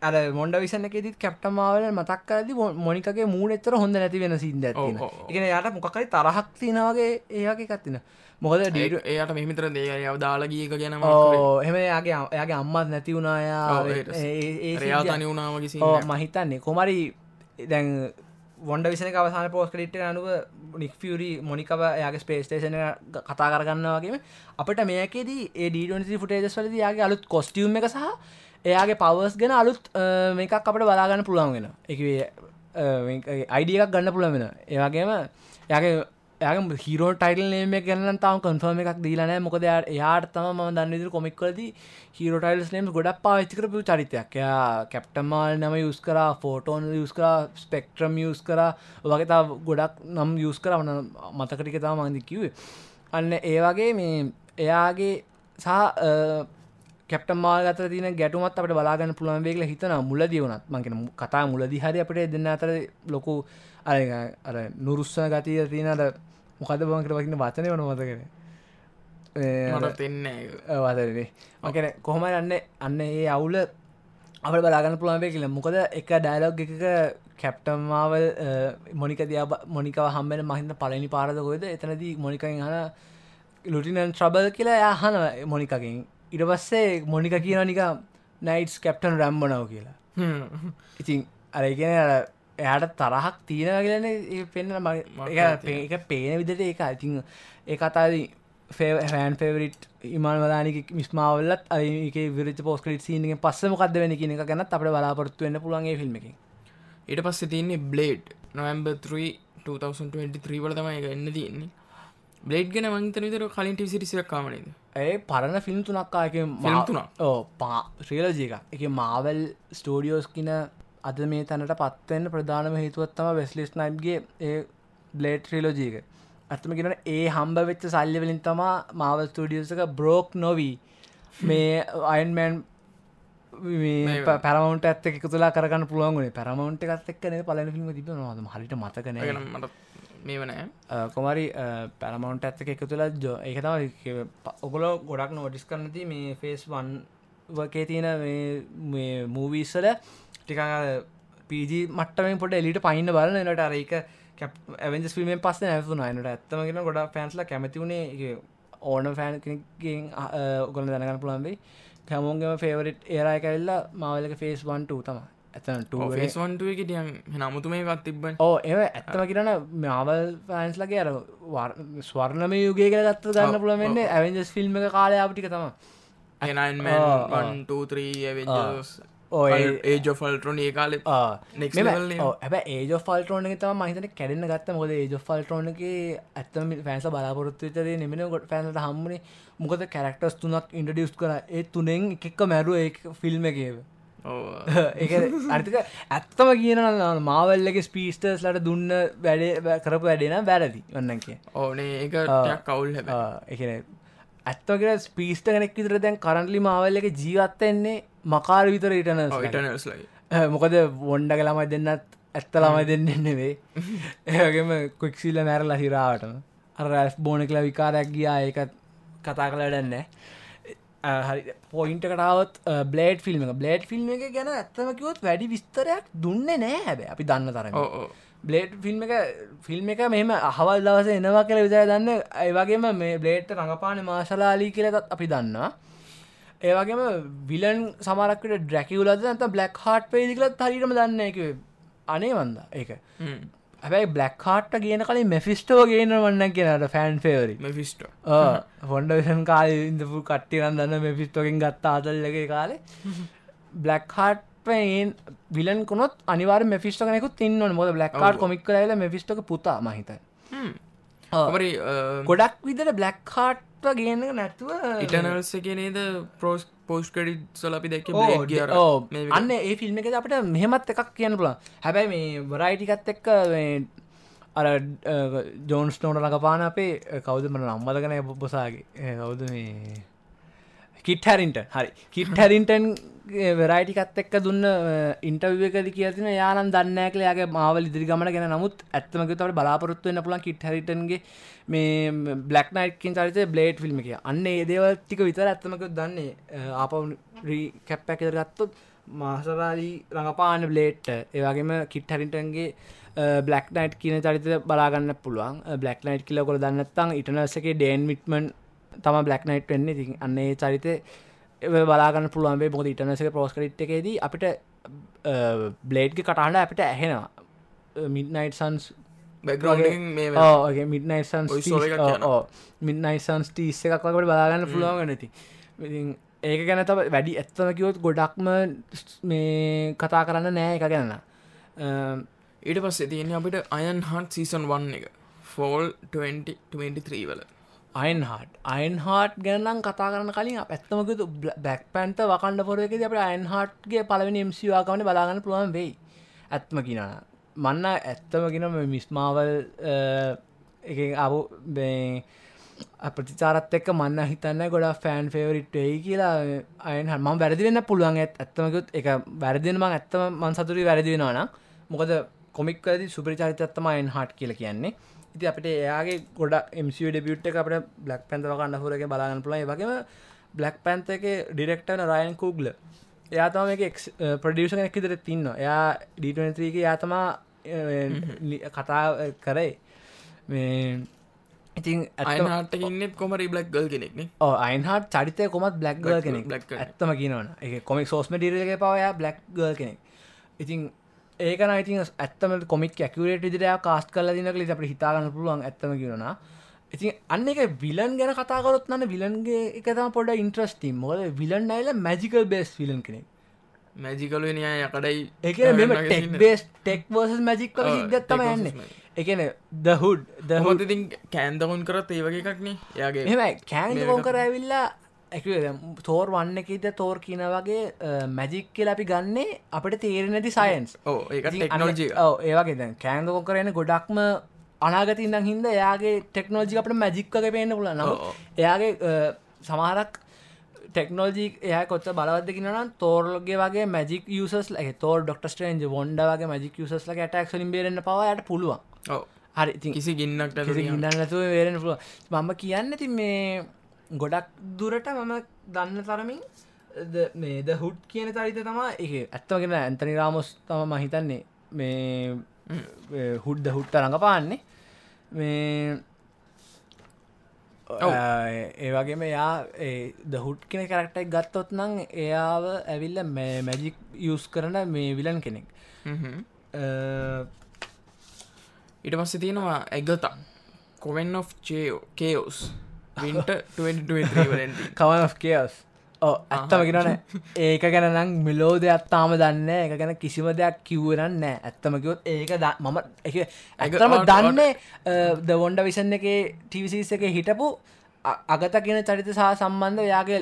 අර මොන්ඩ විසනකෙදත් කැප්ටමාවල මතක් කරදි මොනිකගේ මූුණ එතර හොඳ නැති වෙන සිද එකන යට මොකකයි තරහක් තිනවගේ ඒගේ කත්තින මොකද ඩීට එයට මෙමිතර දේ යව දාලගීක ගැන එහෙම යාගේ එයාගේ අම්මත් නැති වුණායා ඒ තනි වුණාවගේ මහිතන්නේ කොමරි දැන් වොන්ඩ විසන අවසාන පෝස් කලිට් අනුව නික්ෆියරි මොනිකව යාගේ ස්පේස්ටේෂන කතා කරගන්න වගේ අපට මේකෙදී ඒ ඩීඩන්සි ෆුටේජස් වලද යාගේ අලුත් කොස්ටියම් එක සහ එයාගේ පවස් ගෙන අලුත් මේකක් අපට බලාගන්න පුළුවන් වෙන එක අයිඩියක් ගන්න පුළන් වෙන ඒවාගේම යාගේ යාග හිරෝ ටයිල් නේම ගැන තාව කන්ෆර්ම එකක් දීලනෑ මොකද යාට තම ම දන්නවිදර කොමික්වලද හිරෝ ටයිල්ස් නේම් ගොඩක් පාච්චිකරපු චරිතයක්. යා කැප්ටමල් නම යස් කර ෆෝටෝන් යස් කර ස්පෙක්ට්‍රම් යස් කර. වගේ තා ගොඩක් නම් යස් කරවන මතකටික තා මන්දි කිවේ අන්න ඒවගේ මේ එයාගේ සහ කැප්ටමාල් අතර තින ගැටුමත් අපට බලාගන්න පුළුවන් වේගල හිතන මුල දියවනත් මංකෙන කතා මුලදි හරි අපට දෙන්න අතර ලොකු අර අර නුරුස්ස ගතිය තියනට මොකද බංකට වකින්න වචනය වන මතකෙන තින්න වදරේ මකන කොහොම යන්න අන්න ඒ අවුල අප බලාගන්න පුළුවන්ේ කියල. මොකද එක ඩයිලොග් එකක කැප්ටම්මාවල් මොනික දයා මොනිකව හම්බෙන මහින්ද පලනි පාරදකොයද එතනදී මොනිකෙන් හන ලුටිනන් ට්‍රබල් කියලා යහන මොනිකකින් ඉට පස්සේ මොනික කියන නික නයිටස් කැප්ටන් රැම්බනව කියලා. ඉතින් අරගෙන එයාට තරහක් තියෙන කියලන පෙන්න්න එක පේන විදිට ඒක ඉතින් ඒ අතාද ෆෑන් ෆෙවරිට් ඉමාන් වලානික මිස්මාවල්ලත් ඒක විරච පෝස්කලිට සිීනක පස්සමකක්ද වෙන කියන එක ගැනත් අපට බලාපොරත්තු වන්න පුළන්ගේ ෆිල්ම් එක ඊට පස්සේ තියන්නේ බ්ලේඩ් නොවම්බ 3 2023 වල තමයි එක එන්න තියන්නේ. බ්ලේඩ් ගෙන මංතන විතර කලින් ටිසිරිසියක් කාමනේද ඒ පරණ ෆිල්ම් තුනක්කායක ෆිල්තුන ඕ පා ශ්‍රීලජීක එක මාවල් ස්ටෝඩියෝස් කියන අද මේ තැනට පත්වෙන්න ප්‍රධානම හේතුවත්තම වෙස්ලිස් නයිම්ගේ ඒ බ්ලේට් ්‍රීලෝජීක ඇත්තම කියෙන ඒ හම්බ වෙච්ච සල්ලි වලින් තමා මාවල් ස්ටඩියසක බ්‍රෝක් නොවී. මේ අයින්මෑන් පැරමට ඇත්ත එක තුලා කරන්න පුළුවන්ගුණේ පැරමවන්ට එකත් එක්කන පලන ිල්ම තිබ නවාද හරිට මතකන මේ වනෑ කොමරි පැරමවන්ට ඇත්තක එක තුලා ජෝ ඒකතම ඔගොලෝ ගොඩක් නෝඩිස් කරනති මේ ෆේස් වන් වගේ තියෙන මූවීස්සල ටික පීජි මට්ටම පොට එලිට පයින්න බලන එනට අරක ඇවෙන්ජ ිල්ම් පස්ස නැතුන නට ඇත්තමගෙන ගොඩ පැන්ස්ල කැමතිවුණේ ඕන ෆෑන් කෙනෙක්ගෙන් ගොල දැනගන්න පුළන්බේ කැමෝන්ගේම ෆේවරට් ඒරයි කැල්ලා මවලක ෆේස් වන්ට තම ඇතන් ේස්වන්ටුවකට නමුතු මේ වත් තිබ ඕ ඒ ඇත්තම කරන මාවල් ෆෑන්ස් ලගේ අර ස්වර්ණම යුගේ කර ගත්ත ගන්න පුළමෙන්න ඇවෙන්ජස් ෆිල්ම් කාලය අපිටි තම එනන්මන්ටූත්‍රී ඇවෙන්ජස් ඒජ ෆල්ටරෝන ඒ කාල හැබ ඒජ ෆල්ටරෝන තම මහිතන කැඩන්න ගත්ත. මොද ඒජ ෆල්ටරෝනක ඇත්තම ෆෑන්ස බලාපොරත්තුතර නෙමෙන ගොඩ ෆෑන්ට හම්මනේ මොකද කැරක්ටර්ස් තුනක් ඉන්ඩියස් කර. ඒ තුනෙන් එකෙක්ක මැරුව ඒ ෆිල්ම් එකේව අර්ථක ඇත්තම කියන මාවල්ලගේ ස්පීස්ටර්ස් ලට දුන්න වැඩේ කරපු වැඩෙන වැරදි. වන්න කිය ඕනේ ඒක කවුල් එක ඇත්තකට ස්පීස්ට කෙනෙක් විතර දැන් කරන්ලි මාවල්ල එක ජීවත්ත එන්නේ මකාර විතර ඉටන ඉටනස් ලයි මොකද වොන්ඩ කළමයි දෙන්නත් ඇත්ත ළමයි දෙන්න නෙවේ ඒගේම කොක්සිල්ල මැරලා හිරාවටම. අර බෝන කලා විකාරයක් ගියා ඒකත් කතා කළඩන්න හරි පොයින්ට කටාවත් බ්ලේඩ් ෆිල්ම් එක. බ්ලේඩ් ෆිල්ම් එක ගැන ඇත්තමකිවොත් වැඩි විස්තරයක් දුන්නේ නෑ හැබ අපි දන්න තරම. බ්ලේඩ් ෆිල්ම් එක ෆිල්ම් එක මෙම අහවල් දවස එනවා කියල විතර දන්න. ඒවගේම මේ බ්ලේට්ට රඟපාන මාශලාලී කියලත් අපි දන්නවා ඒවගේම විලන් සමරක්කට ඩ්‍රැකිවලද ඇත බ්ලක් හාට් පේදිකලත් හරිටම දන්න එක අනේ වන්ද ඒක. හැබැයි බ්ලක් කාට්ට කියන කලින් මෙෆිස්ටෝ ගේන වන්න කියනට ෆෑන් ෆේවරි මෙෆිස්ට ෆොන්ඩ විෂන් කාල ඉඳපු කට්ටිරන් දන්න මෙෆිස්ටෝකින් ගත්ත අදල්ලගේ කාලේ. බ්ලක් හාට්පයෙන් විලන් කොනොත් අනිවාර මෙෆිස්ට කනෙකු තින්න මොද බ්ලක් කාඩ් කොමික් කරල මෙෆිස්ටක පුතා මහිත ගොඩක් විදට බ්ලක් කාට්ට ගේන නැතුව ඉටනල්ස කියනේද පෝස් පෝස් කඩි සොල අපි දැක අන්න ඒ ෆිල්ම් එක අපට මෙහෙමත් එකක් කියන්න පුලා හැබැයි මේ වරයිටිකත් එක්ක අර ජෝන්ස් නෝට ලඟපාන අපේ කවුද මන නම්මදගන බොසාගේ. කවුද මේ කිට් හැරින්ට හරි. කිට් හැරින්ටන් වෙරයිටිකත් එක්ක දුන්න ඉන්ටවකද කියතින යානම් දන්නෑකලයාගේ මාවල ඉදිරි ගමන ගැන. නමුත් ඇත්තමක තට බලාපොරත්තුවන්න පුලන් කිට් හරිටන්ගේ මේ බ්ලක් නයිට්කින් චරිත බ්ලේඩ් ෆිල්ම් එක. අන්න ඒ දේවල් ටික විතර ඇත්තමක දන්නේ. අප කැප්පැ කෙර ගත්තොත් මාසරාලී රඟපාන බ්ලේට් ඒවගේම කිට් හරිටන්ගේ බ්ලක් නයිට් කියන චරිත බලාගන්න පුළුවන්. බ්ලක් නයිට් කියල කොළ දන්නත්තං ඉටනසගේ ඩේන් මිටමන් තම බ්ලක් නයිට් වෙන්නේ. ති අන්නේ චරිත බලාගන්න පුළුවන්ේ බොද ඉටනසක පෝස්කරිට් එකේදී අපිට බ්ලේඩ්ග කටහන්න අපිට ඇහෙනවා. මිඩ්නයිට් සන්ස් බැග්‍රෝගේ මිඩ්නයිසන් මිඩ්නයිසන්ස් ටීස්ස එකක් වකට බලාගන්න පුළුවන් නැති ඒක ගැන තව වැඩි ඇත්තම කිවොත් ගොඩක්ම මේ කතා කරන්න නෑ එක ගැන්න ඊට පස්සේ තියෙන අපිට අයන් හන්ට සීසන් වන්න එක. ෆෝල් 2023 වල අයින් හට අයින් හාට් ගැනම් කතා කරන කලින් ඇත්තමක බැක් පැන්ත වකණ්ඩ පොරක අප අයින් හාට්ගේ පලවෙනි එම්සිවාකමන බලාගන්න පුළුවන් වෙයි. ඇත්ම කිනා මන්න ඇත්තමගෙන මිස්මාවල් එක අබ ප්‍රතිචාරත් එක්ක මන්න හිතන්න ගොඩ ෆෑන් ෆේවරිට් වෙයි කියලා අයන් හම වැරදි වෙන්න පුළුවන් ඇත් ඇත්තමකුත් එක වැරදිනම ඇත්තම මන් සතුරි වැරදි වෙනවාන මොකද කොමික්කද සුපරිචාරිතත්තම අයන් හට් කියල කියන්නේ. ඉති අපට එයාගේ ගොඩ එමසිව ඩියුට් එක අපට බ්ලක් පැන්තව කන්නහුරක බලාගන්න පුලයි වගේම බ්ලක් පැන්ත එක ඩිරෙක්ටන රයන් කූග්ල එයාතම එක ප්‍රඩියෂන එකෙතර තින්න එයා ඩීටක යාතමා කතා කරයි මේ ඉතින් අයිනට ඉන්න කොම බ්ලක් ගල් කෙනෙක්න අයින්හට චරිතය කොමත් බ්ලක් ගල් කෙනෙක්. ඇත්තම කියනවන එක කොමික් සෝස්ම ඩිරක පවයා බ්ලක් ගල් කෙනෙක්. ඉතින් ඒකන ඉතින් ඇත්තම කොමික් ඇකරේට විදිරයා කාස්ට කල දිනක ලිට අපට හිතාගන්න පුළුවන් ඇත්තම කියනවා ඉතින් අන්න එක විලන් ගැන කතාකරොත් න්න විලන්ගේ එකතම පොඩ ඉන්ට්‍රස්ටීම් මොද විලන් අයිල මැජිකල් බේස් විලන් කෙනෙක්. මැජිකලු නය යකඩයි එක මෙම tech base tech versus magic ගත්තම යන්න. එකන දහුඩ් දහොතිතින් කෑන්දකොන් කරත් ඒ වගේ එකක්නේ යාගේ එම කෑන්කොන් කර ඇවිල්ලා තෝර් වන්න එකද තෝර් කියන වගේ මැජික් කියල අපි ගන්නේ අපට තේරෙනැති සයින්ස් ඒවගේ කෑන්දකොන් කරන ගොඩක්ම අනාගතින්නම් හින්ද එයාගේ ටෙක්නෝජි අපට මැජික්ක පේන්න පුල න එයාගේ සමහරක් ටෙක්නෝජි එය කොත් බලවදකි නම් තෝර්ලගේ වගේ මැජික් යුසස් ලගේ තෝර ඩොක්ට ස්ටේන්ජ ොන්ඩ වගේ මජික් යුසස් ලගේ ටක් ලින් බේරන්න පවයට පුළුවන්. හරි කිසි ගින්නක් ගන්නතු වේරෙන පුළුව මම කියන්න ති මේ ගොඩක් දුරට මම දන්න තරමින් මේද හුට් කියන තරිත තමා එක ඇත්තවගෙන ඇන්තනි රාමොස් තම මහිතන්නේ මේ හුඩ්ද හුට්ට රඟපාන්නේ මේ ඒවගේම යා දහුට් කෙන කරක්ටයි ගත්තොත් නං එයාව ඇවිල්ල මැජික් යස් කරන මේ විලන් කෙනෙක්. ඉට පස්ස තියෙනවා Agatha coven of chaos chaos winter coven of chaos ඇත්තම ගෙනන ඒක ගැනනම් මිලෝ දෙයක් තාම දන්න එක ගැන කිසිම දෙයක් කිව්වරන්න නෑ ඇත්තමකිවොත් ඒක මම ඇතම දන්නේ දවොන්ඩ විෂන් එක ටිවිසිස් එක හිටපු අගත කියෙන චරිත සහ සම්බන්ධ යාගේ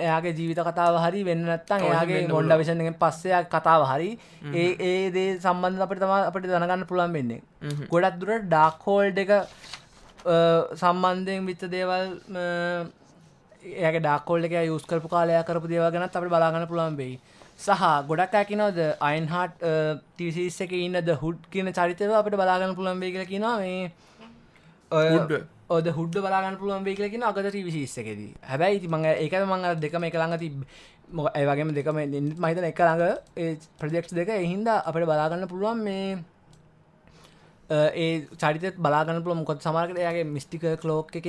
එයාගේ ජීවිත කතාව හරි වෙන්න නත්තන් එයාගේ ගොන්ඩ විෂන්ගෙන් පස්සයක් කතාව හරි ඒ ඒ දේ සම්බන්ධ අපට තම අපට දැනගන්න පුළුවන් වෙන්නේ. ගොඩක් දුරට ඩාක්හෝල්ඩ එක සම්බන්ධයෙන් විච්ච දේවල් ඒක ඩාකෝල්ල එක යුස් කරපු කාලය කරපු දේව ගැනත් අපට බලාගන්න පුළුවන් වෙයි. සහ ගොඩක් ඇකිනවද අයින්හාට් ටිසිස් එක ඉන්නද හුඩ් කියන චරිතව අපට බලාගන්න පුළුවන් වේ කියලා කිනවා මේ. ඔද හුඩ් බලාගන්න පුළුවන් වේ කියලකින අගත විශේෂකෙද හැබැයි ඉති මඟ ඒක මඟ දෙකම එක ළඟ තිබ මො ඒවගේම දෙකම මහිතන එක ළඟ ප්‍රජෙක්ස් දෙක එහින්ද අපට බලාගන්න පුළුවන් මේ ඒ චරිතත් බලාගන්න පුළ මොකොත් සමාර්කට එයාගේ මිස්ටික කලෝක් එක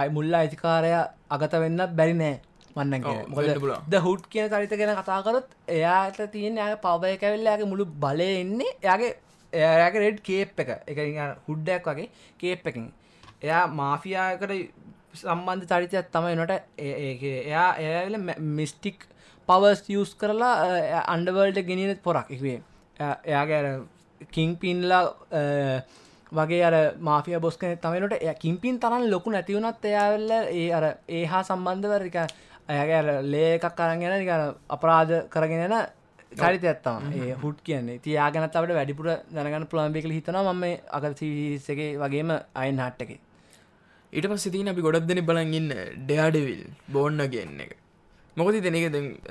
අයි මුල්ල අයිතිකාරය අගත වෙන්න බැරි නෑ පුළුවන්. ද හුට් කියන චරිත ගැන කතාකරොත් එයාට තියෙන ය පවය කැවෙල්ලයාගේ මුළු බලය එන්නේ එයාගේ එයාගේ රෙඩ් කේප් එක. එක හුඩ්ඩක් වගේ කේප් එකින් එයා මාෆියාකට සම්බන්ධ චරිතයක් තමයි නොට එයා එයාල මිස්ටික් පවස් යස් කරලා අන්ඩවල්ට ගෙනන පොරක්. එකවේ එයාගේ අර කිං පින්ලා වගේ අර මාෆිය බොස්කන තමයිනට එය කිම්පින් තරන් ලොකු නැතිවුණත් එයාවෙල්ල ඒ අර ඒ හා සම්බන්ධවරික ඇයගේ ලේකක් කරගෙන නික අපරාධ කරගෙනන චරිත ඇත්තම ඒ හුට් කියන්නේ. තියාගෙනත් අපට වැඩිපුර දැනගන්න පුළන්බිකල හිතනවා. මම අගතිසගේ වගේම අයින් හට්ට එක. ඊට පස්සේ තියන අපි ගොඩක් දෙනෙ බලන් ඉන්න ඩයාඩවිල් බෝන්න ගන්න එක. මොකද දෙනක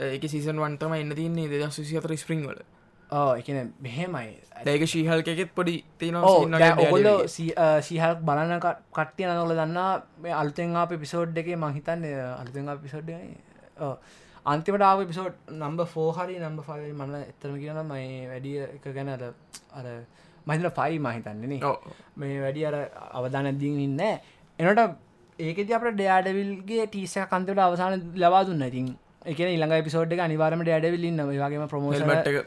එක සීසන් වන්ටම එන්න තින්නේ දෙදස් සුසි අතර ස්පරිංවල එකන මෙහෙමයි. දැක ශීහල්කෙත් පොඩි ඔගොල්ල තියෙනවා සීහල් බලන්න ක- කට්ටිය නොල දන්නා මේ අලුතෙන් අප පිසෝඩ් එක මහිතන්න අලුතෙන් පිසෝඩ් අන්තිමට ආව පිසෝඩ් නම්බ ෆෝහරි නම්බ ෆයි මන්න එතරම කියන මේ වැඩිය එක ගැන අර අර මහිතන ෆයි මහිතන්නේනේ මේ වැඩි අර අවධාන දී ඉන්න එනට ඒකද අපට ඩයාඩවිල්ගේ ටීස කන්තට අවසාන ලබා දුන්න. ඉතින් එක ඉළඟ පිසෝඩ් එක අනිවාරම ඩයාඩවිල් ඉන්න වගේම ප්‍රමෝෂන ඕ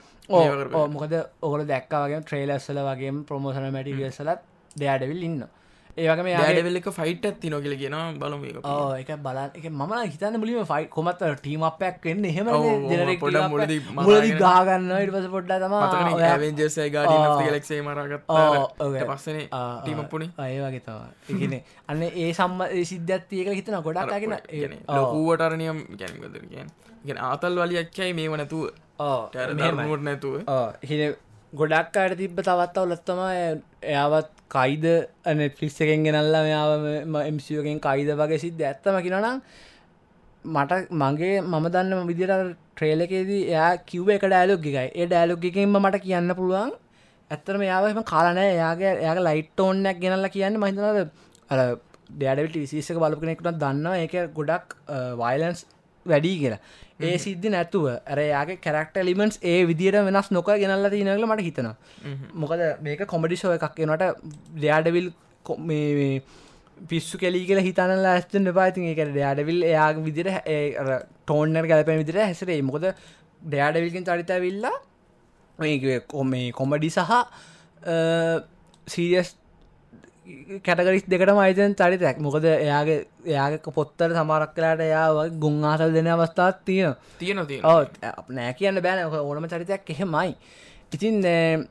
මොකද ඔගල දැක්ක වගේ ට්‍රේලස්සල වගේ ප්‍රමෝෂන මැටිියසලත් දෙයාඩවිල් ඉන්න. ඩඩවෙල් එක ෆයිට් ඇති නො කියල කියෙන බලම එක බලා එක මම හිතන්න මුලිම ෆයි කොමත් ටීමපයක් වෙන්න. එහෙම මුලදී. ගාගන්න ඉට පස පොඩ්ඩ තම ඇවෙන්ජෙසේ ගඩ ලෙක්සේ මරගත්. පස්සන ටීමපුුණේ අය වගේ තම එකන අන්න ඒ සම්ම සිද්ධත්තියක හිතන ගොඩක් ගෙන ලොකූවටරණයම් ගැනගද කියෙන් ගෙන ආතල් වලියක්කයි මේ වනතුව ට නැතුව. හි ගොඩක් අයට තිබ්බ තවත් අවුලත්තම එයාවත් කයිද නෙට්ලිස් එකෙන් ගෙනල්ලා මෙයාව එම්සියෝගෙන් කයිද වගේ සිද්ධ ඇත්තම කිනනම් මට මගේ මම දන්න විදිර ට්‍රේලකේදී එයා කිව්ව එක ඩෑලොග් එකයි. ඒ ඩෑලොග් එකෙන්ම මට කියන්න පුළුවන් ඇත්තරම යාවම කාලනෑ එයාගේ එයාගේ ලයිට් ඕන්නයක් ගෙනල්ලා කියන්න මහිතනද අර ඩඩට විශේෂක බලපු කෙනෙකුට දන්නවා. ඒක ගොඩක් වයිලන්ස් වැඩී කියලා. ඒ සිද්ධ නැතුව ඇර යාගේ කැරක්ට ලිමන්ස් ඒ විදිට වෙනස් නොක ගෙනල්ල තිනගල මට හිතනවා. මොකද මේක කොමඩිෂෝ එකක් එනට ඩයාඩවිල් පිස්සු කෙලි කියල හිතන ලස්තන් පාතින් එක ඩයාඩවිල් එයා විදිර ටෝන්නර් ගැලපැ විදිර හැසරේ මොකද ඩයාඩවිල්ගෙන් චරිත විල්ලා මේ කොමේ කොමඩි සහ සීරියස් කැටගරිස් දෙකට මයිතන් චරිතයක් මොකද එයාගේ එයාගක පොත්තර සමරක් කලාට එයා ගුන් ආසල් දෙන අවස්ථාත් තියෙන තියෙන තිය ඕ නෑ කියන්න බෑන ඕනම චරිතයක් එහෙමයි. ඉතින්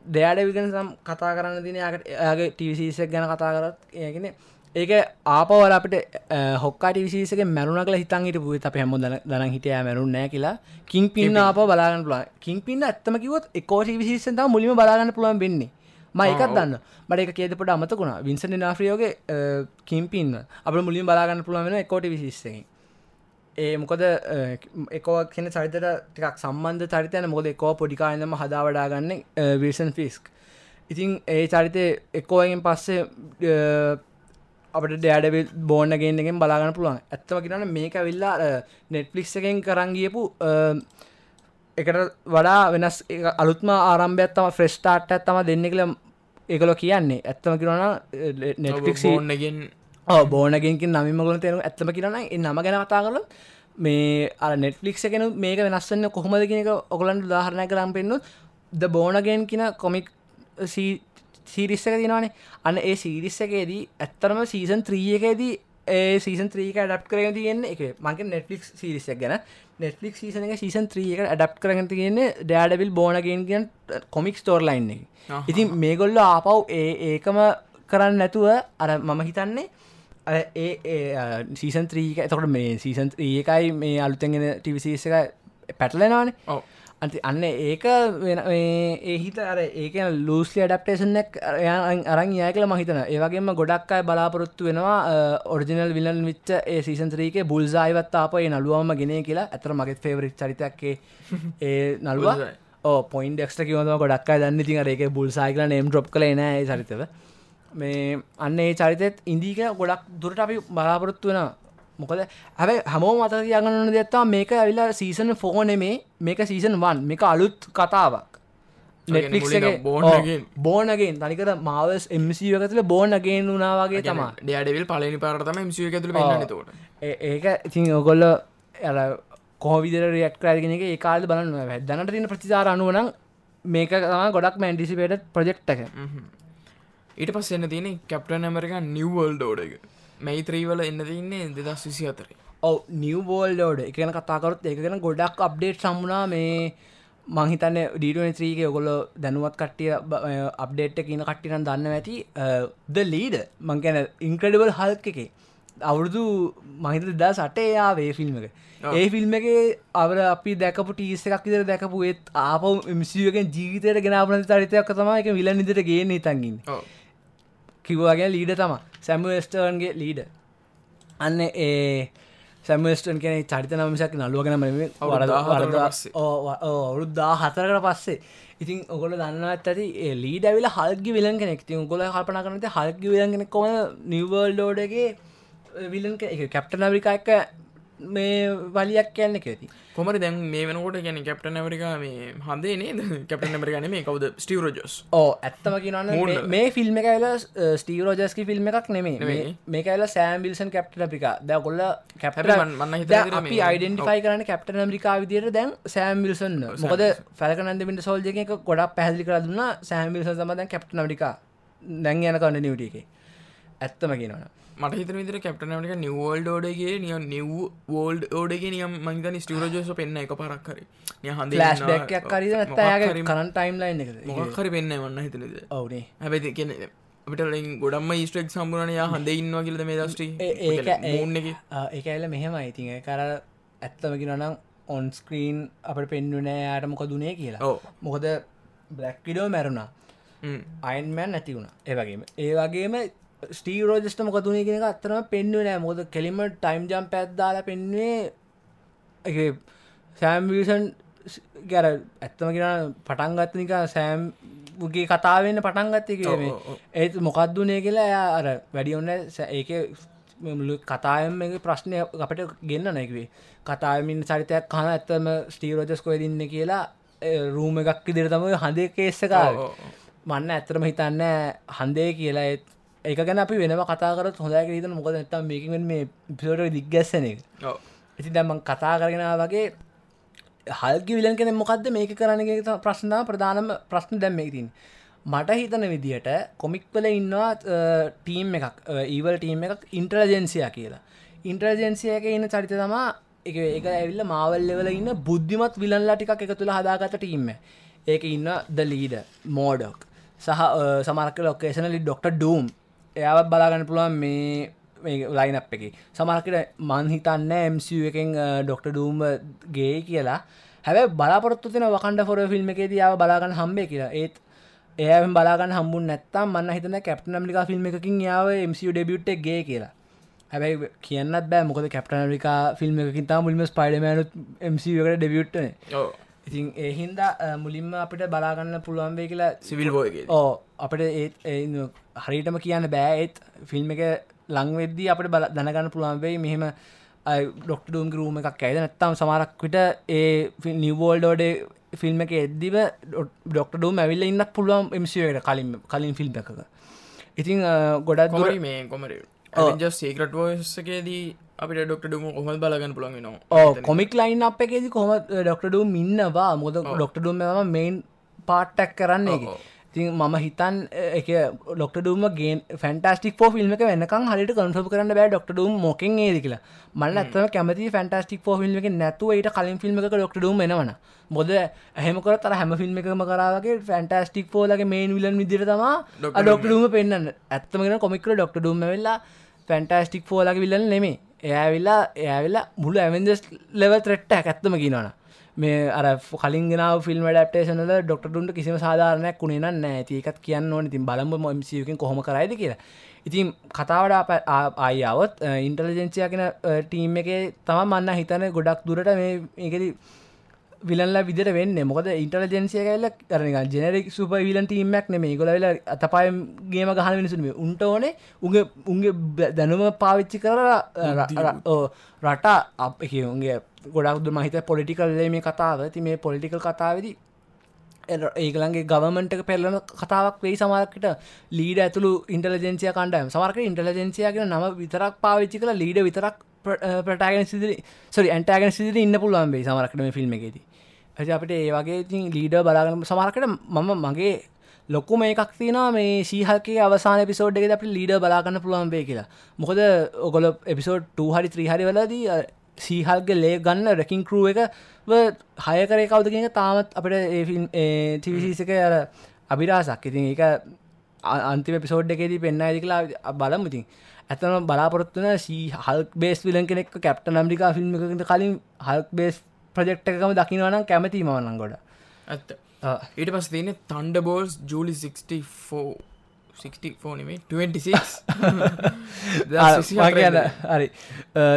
දෙයාඩ විගෙන සම් කතා කරන්න දින යාකට එයාගේ ටිවිසිසක් ගැන කතා කරත් ඒගෙන ඒක ආපවල අපට හොක්කට විසික මැරුණ කල හිතන් හිට පුුව අප හැම දන හිටය මැරුණ නෑ කියලා. කින් පින්න අප බලාගන්න පුලන් කින් පින්න ඇත්තම කිවත් එකෝට විසිසත මුලිම බලාගන්න පුළුවන් වෙන්නේ මයිකත් දන්න මට එක කියදපට අමතකුණා වින්සන නාෆ්‍රියෝගේ කිම්පින්න අප මුලින් බලාගන්න පුළුවන් වෙන එකොට විසිස්සෙන් ඒ මොකද එකෝ කියන චරිතට ටිකක් සම්බන්ධ චරිතයන මොද එකෝ පොඩිකායනම හදාවඩාගන්න විර්සන් ෆිස්ක් ඉතින් ඒ චරිතය එක්කෝගෙන් පස්සේ අපට ඩෑඩ බෝනගෙන්ගෙන් බලාගන්න පුළුවන්. ඇත්තම කියන්න මේක විල්ලා නෙට්ලික්ස් එකෙන් කරංගියපු එකට වඩා වෙනස් අලුත්ම ආරම්භයත්තම ෆ්‍රෙස්්ටාට් ඇත්තම දෙන්න කළ එකලො කියන්නේ. ඇත්තම කිරන නෙට්ලික් ඕන්නගෙන් බෝනගෙන්කින් නමිමගල තේරු ඇත්තම කිරන නම ගැන කතා කල මේ අ නෙට්ලික් එකෙන මේක වෙනස්සන්න කොහොමද කියනක ඔගලන්ට උදාහරණය කරම් පෙන්න්නු ද බෝනගෙන් කියන කොමික් සීරිස්සක තිනවානේ අන්න ඒ සීරිස්ස එකේදී ඇත්තරම සීසන් ත්‍රියකේදී ඒ සීසන් ත්‍රීක ඩප් කරගෙන තියෙන එක. මගේ නෙට්ලික් සිරිසක් ගැන නෙට්ලික් සීසන එක සීසන් ත්‍රීක ඩප් කරගෙන තියෙන්නේ ඩෑඩවිල් බෝනගෙන් කියෙන් කොමික් ස්ටෝර් ලයින්න එක. ඉතින් මේගොල්ල ආපව් ඒ ඒකම කරන්න නැතුව අර මම හිතන්නේ ඒ සීසන් ත්‍රීක එතකොට මේ සීසන් ඒකයි මේ අලුතෙන්ගෙන ටිවිසිස එක පැටලෙනවානේ අති අන්න ඒක වෙන ඒහිත අර ඒක ලූස්ලි ඩක්ටේෂනක් අරන් යකල මහිතන ඒවගේම ගොඩක් අයි බලාපොරොත්තු වෙනවා ඔරිජිනල් විලන් විච්ච ඒ සීසන්ත්‍රීක බුල්සායිවත් ආපය නළුවම ගෙන කියලා. ඇතර මගෙත් ෆේවරික් චරිතක්කේ ඒ නළුව. පොයින් ක්ට කිවම ගොඩක් දන්න. ති ඒක බුල්සායිකල නෙම් ්‍රප් කල නෑ චරිතව. මේ අන්න ඒ චරිතත් ඉන්දීක ගොඩක් දුරට අපි බලාපොරොත්තු වෙනවා මොකද හැබ හැමෝ මත යගන්න දෙත්තා මේක ඇවිලා සීසන ෆෝනෙමේ මේක සීසන් වන් මේක අලුත් කතාවක්. බෝනගෙන් තනිකර මාවස් එමසියකතුල බෝනගෙන් වනාවගේ තමා ඩඩවිල් පලනි පාරතම මසිය ඇතුළ තෝට ඒක ඉතින් ඔගොල්ල ඇ කෝවිදර රියට් කරගෙන එක ඒකාල බලන්න දැනට තින ප්‍රතිචාර අනුවනම් මේක තම ගොඩක් මැන්ඩිසිපේට ප්‍රජෙක්්ක ඊට පස් එන්න තියෙන කැප්ටන් ඇමරික නිවවල් ෝඩක මැයිත්‍රීවල එන්න තින්නේ දෙදස් විසි අතරේ ඔව නිවබෝල්ඩෝඩ එකන කතාකරොත් ඒකගෙන ගොඩක් අප්ඩේට් සම්මුණා මේ මංහිතන්න ඩීටනත්‍රීක ඔගොල දැනුවත් කට්ටිය අප්ඩේට් කියන කට්ටින දන්න ඇති ද ලීඩ මං ගැන ඉන්ක්‍රඩබල් හල්ක එකේ. අවුරුදු මහිත දා සටේ යාවේ ෆිල්ම් එක. ඒ ෆිල්ම් එක අවර අපි දැකපු ටීස එකක් ඉදර දැකපු ඒත් ආපව මිසියගෙන් ජීවිතයට ගෙනාපන චරිතයක් තම එක විල නිදට ගේ තඟින් කිව්වාගෙන ලීඩ තම සැම්ස්ටර්න්ගේ ලීඩ අන්න ඒ සැමස්ටන් කියන චරිත නමසක් නලුවගෙන ම අවුරුද්දා හතරකට පස්සේ. ඉතින් ඔගොල දන්නවත් ඇති ලීඩ ඇවිල හල්ගි විලන් කෙනෙක්. ති ගොල කල්පන කරනත හල්ගි විලගෙන කොම නිවර්ල්ඩෝඩගේ විලන් කැප්ට නවිකා එක මේ වලියක් කියන්න ඇති. කොමරි දැන් මේ වෙනකොට ගැන කැප්ට ඇමරිකා මේ හන්දේ නේ කැප්ට ඇමරිකාන මේ කවද? ස්ටීරෝජස් ඕ ඇත්තම කියන්න මේ ෆිල්ම් එක ඇල ස්ටීරෝජස්කි ෆිල්ම් එකක් නෙමේ මේ ඇල සෑම්බිල්සන් කැප්ට අපිකා ද කොල්ල කැප්ට අපි අයිඩෙන්ටිෆයි කරන කැප්ට ඇමරිකා විදියට දැන් සෑම්බිල්සන් මොකද ෆැලකනන්දමිට සෝල්ජ එක ගොඩක් පැහදිි කරදුන්න සෑම්බිල්සන් සමදැන් කැප්ට නමිකා දැන් යන කන්න නිවටිය ඇත්තම කියනවන මට හිත විතර කැප්ටනට නිවෝල්ඩ ෝඩගේ නිය නිව් වෝල්ඩ ඕඩගේ නියම් මංගන ස්ටිරෝජස පෙන්න්න එක පරක් කර නිය හඳ ලස්බැක් කර කරන් ටයිම් ලයින් එක මොහරි පෙන්න්න වන්න හිතනද ඔවනේ හැබැති කියන අපිට ගොඩම ස්ටෙක් සම්බුරනය හඳ ඉන්නවා කියලද මේ දස්ටි ඒ ඒක ඇල මෙහෙම ඉතින් කර ඇත්තමකි නනම් ඔන්ස්ක්‍රීන් අපට පෙන්නුනෑ යාටමොක දුනේ කියලා. මොකද බ්ලක්කිඩෝ මැරුණා. අයින්මෑන් නැති වුණ. ඒවගේම ඒ වගේම ස්ටී රෝජස්ට මොකතුනේ කියෙන අත්තරම පෙන්ව නෑ. මොද කෙලිම ටයිම් ජම් පැත්දාලා පෙන්වේ සෑම්විසන් ගැර ඇත්තම කියෙන පටන්ගත්තනික සෑම්ගේ කතාවන්න පටන්ගත්තය කියවේ ඒත් මොකක්දුනේ කියලා එයා අර වැඩි ඔන්න ඒක කතායම ප්‍රශ්නය අපට ගෙන්න්න නැකවේ කතාමින් සරිතයක් කන ඇත්තම ස්ටීරෝජස් කොය දින්න කියලා රූම එකක් ඉදිර තම හඳේ කේස්සකා මන්න ඇත්තරම හිතන්න හන්දේ කියලා. ඒත් ඒක ගැන අපි වෙනම කතාකරත් හොඳක හිතන මොකද නැතම් මේකින් මේ පිසෝට දිග්ගැස්සන එක. ඉති දැම්ම කතා කරගෙන වගේ හල්ගි විලන් කෙන මොකක්ද මේක කරනගේ ප්‍රශ්න ප්‍රධානම ප්‍රශ්න දැම්ම ඉතින් මට හිතන විදිහට කොමික්වල ඉන්නවා ටීම් එකක්. ඊවල් ටීම් එකක් ඉන්ට්‍රජන්සිය කියලා. ඉන්ට්‍රජන්සියක ඉන්න චරිත තමා එක ඒක ඇවිල්ල මාවල් ලෙවල ඉන්න බුද්ධිමත් විලන්ලා ටිකක් එක තුළ හදාගත ටීම්ම ඒක ඉන්න ද ලීඩ මෝඩක් සහ සමරක ලොකේෂනලි ඩොක්ට ඩූම් එයාවත් බලාගන්න පුළුවන් මේ ලයින අප එක. සමහකට මන්හිතන්න MCU එකෙන් ඩොක්ට ඩූම් ගේ කියලා. හැබ බලාපොරත්තු තින වකන්ඩ ෆොර ෆිල්ම් එකේ දියාව බලාගන්න හම්බේ කියලා. ඒත් ඒ බලාගන්න හම්බුන් නැත්තම් මන්න හිතන කැප්ට නම්ලිකා ෆිල්ම් එකකින් යාව MCU ඩෙබියුට් ගේ කියලා. හැබැයි කියන්නත් බෑ මොකද කැප්ට නරිකා ෆිල්ම් එකකින් තා මුල්ම ස්පයිඩමනුත් MCකට ඩෙබියුට්න ඉතින් එහින්ද මුලින්ම අපිට බලාගන්න පුළුවන් වේ කියලා සිවිල් බෝය ඕ අපට ඒත් හරිටම කියන්න බෑ. ඒත් ෆිල්ම් එක ලංවෙද්දී අපට බල දැනගන්න පුළුවන් වෙයි. මෙහෙම ඩොක්ටඩුම් රූම එකක් ඇද නැත්තම් සමාරක්විට ඒ නිවෝල්ඩෝඩ ෆිල්ම් එක එද්දිව ඩොක්ටඩුම් ඇවිල්ල ඉන්නක් පුළුවන් එමසියට කලින් කලින් ෆිල්ම් එකක. ඉතින් ගොඩක් මේ කොමර සේකට ෝසකේදී අපිට ඩොක්ටඩුම කොහොම බලගන්න පුළන් ඕ කොමික් ලයින් අප එකේද කොම ඩොක්ටඩුම් ඉන්නවා? මොද ඩොක්ටඩුම් මේන් පාට්ටක් කරන්නේ ති මම හිතන් එක ඩොක්ටඩුම ගේ ෆැන්ටස්ටික් ෝ ෆිල්ම් එක වෙනකම් හරිට කන්සප කරන්න බෑ ඩොක්ටඩුම් මොකින් ඒද කියලා. මල්ල ඇත්තම කැමති ෆැන්ටස්ටික් ෝ ෆිල්ම් එක නැතුව ඊට කලින් ෆිල්ම් එක ඩොක්ටඩුම් වෙනවන බොද ඇහමකර තර හැම ෆිල්ම් එකම කරාගේ ෆැන්ටස්ටික් ෝලගේ මේන් විලන් විදිර තම ඩොක්ටඩුම පෙන්න්න ඇත්තමගෙන කොමිකර ඩොක්ටඩුම් වෙල්ලා ෆැන්ටස්ටික් ෝලගේ විල්ලන් නෙමේ එයාවිල්ලා එයාවෙලා මුළු ඇවෙන්ජස් ලෙව ත්‍රෙට්ට ඇත්තම කියනවන මේ අර කලින් ගෙනාව ෆිල්ම් ඩප්ටේෂනල ඩොක්ටරුන්ට කිසිම සාධාරණයක් වුණේ නෑ. ඒකත් කියන්න ඕන. ඉතින් බලම මසියකින් කොහොම කරයිද කියලා. ඉතින් කතාවට ආයාවත් ඉන්ටලිජෙන්සියගෙන ටීම් එක තම මන්න හිතන ගොඩක් දුරට මේ ඒකෙද විලල්ල විදිට වෙන්න. මොකද ඉන්ටලජන්සිය කල්ල කරන ජනරෙක් සුප විලන් ටීමක් නෙම ගොලවෙල අතපායගේම ගහන වෙනසුම උන්ට ඕනේ උගේ උන්ගේ දැනුම පාවිච්චි කර රට අප උන්ගේ ගොඩක්දු මහිත පොලිටිකල් මේ කතාව. ති මේ පොලිටිකල් කතාවදි ඒගලන්ගේ ගවමට පෙල්ලන කතාවක් වෙයි සමරකට ලීඩ ඇතුළු ඉන්ටලජෙන්සිය කණ්ඩයම්. සමරක ඉන්ටලජෙන්සියගෙන නම විතරක් පාවිච්චි කළ ලීඩ විතරක් ප්‍රටාගෙන සිදරි සොරි ඇන්ටෑගෙන සිදි ඉන්න පුළුවන් වේ සමරකටම ෆිල්ම් එකෙදී. ඇති අපිට ඒ වගේ ඉතින් ලීඩ බලාගන සමහරකට මම මගේ ලොක්කුම එකක් තින මේ සීහල්ගේ අවසාන පිසෝඩ් එක අපි ලීඩ බලාගන්න පුළුවන් වේ කියලා. මොකද ඔගොල එපිසෝඩ් 2 හරි ත්‍රීහරි වලදී සීහල්ගේ ලේ ගන්න රැකින් කරුව එක හය කරේ කවදගෙන තාමත් අපට තිවිසිසක අර අභිරාසක් ඉතින් ඒක අන්තිම පිසෝඩ් එකේදී පෙන්න්න ඇදි කලා බලමුතින් ඇතම බලාපොරත්තුන සී හල් බේස් විලන් කෙනෙක් කැප්ට නම්රිකා ෆිල්ම් එකට කලින් හල් බේස් ප්‍රජෙක්් එකම දකිනවනම් කැමති මවන්න ගොඩ ඇත්ත. ඊට පස් තියනෙ තන්ඩ බෝල්ස් ජූලි 64 64නෙමේ 26 හරි.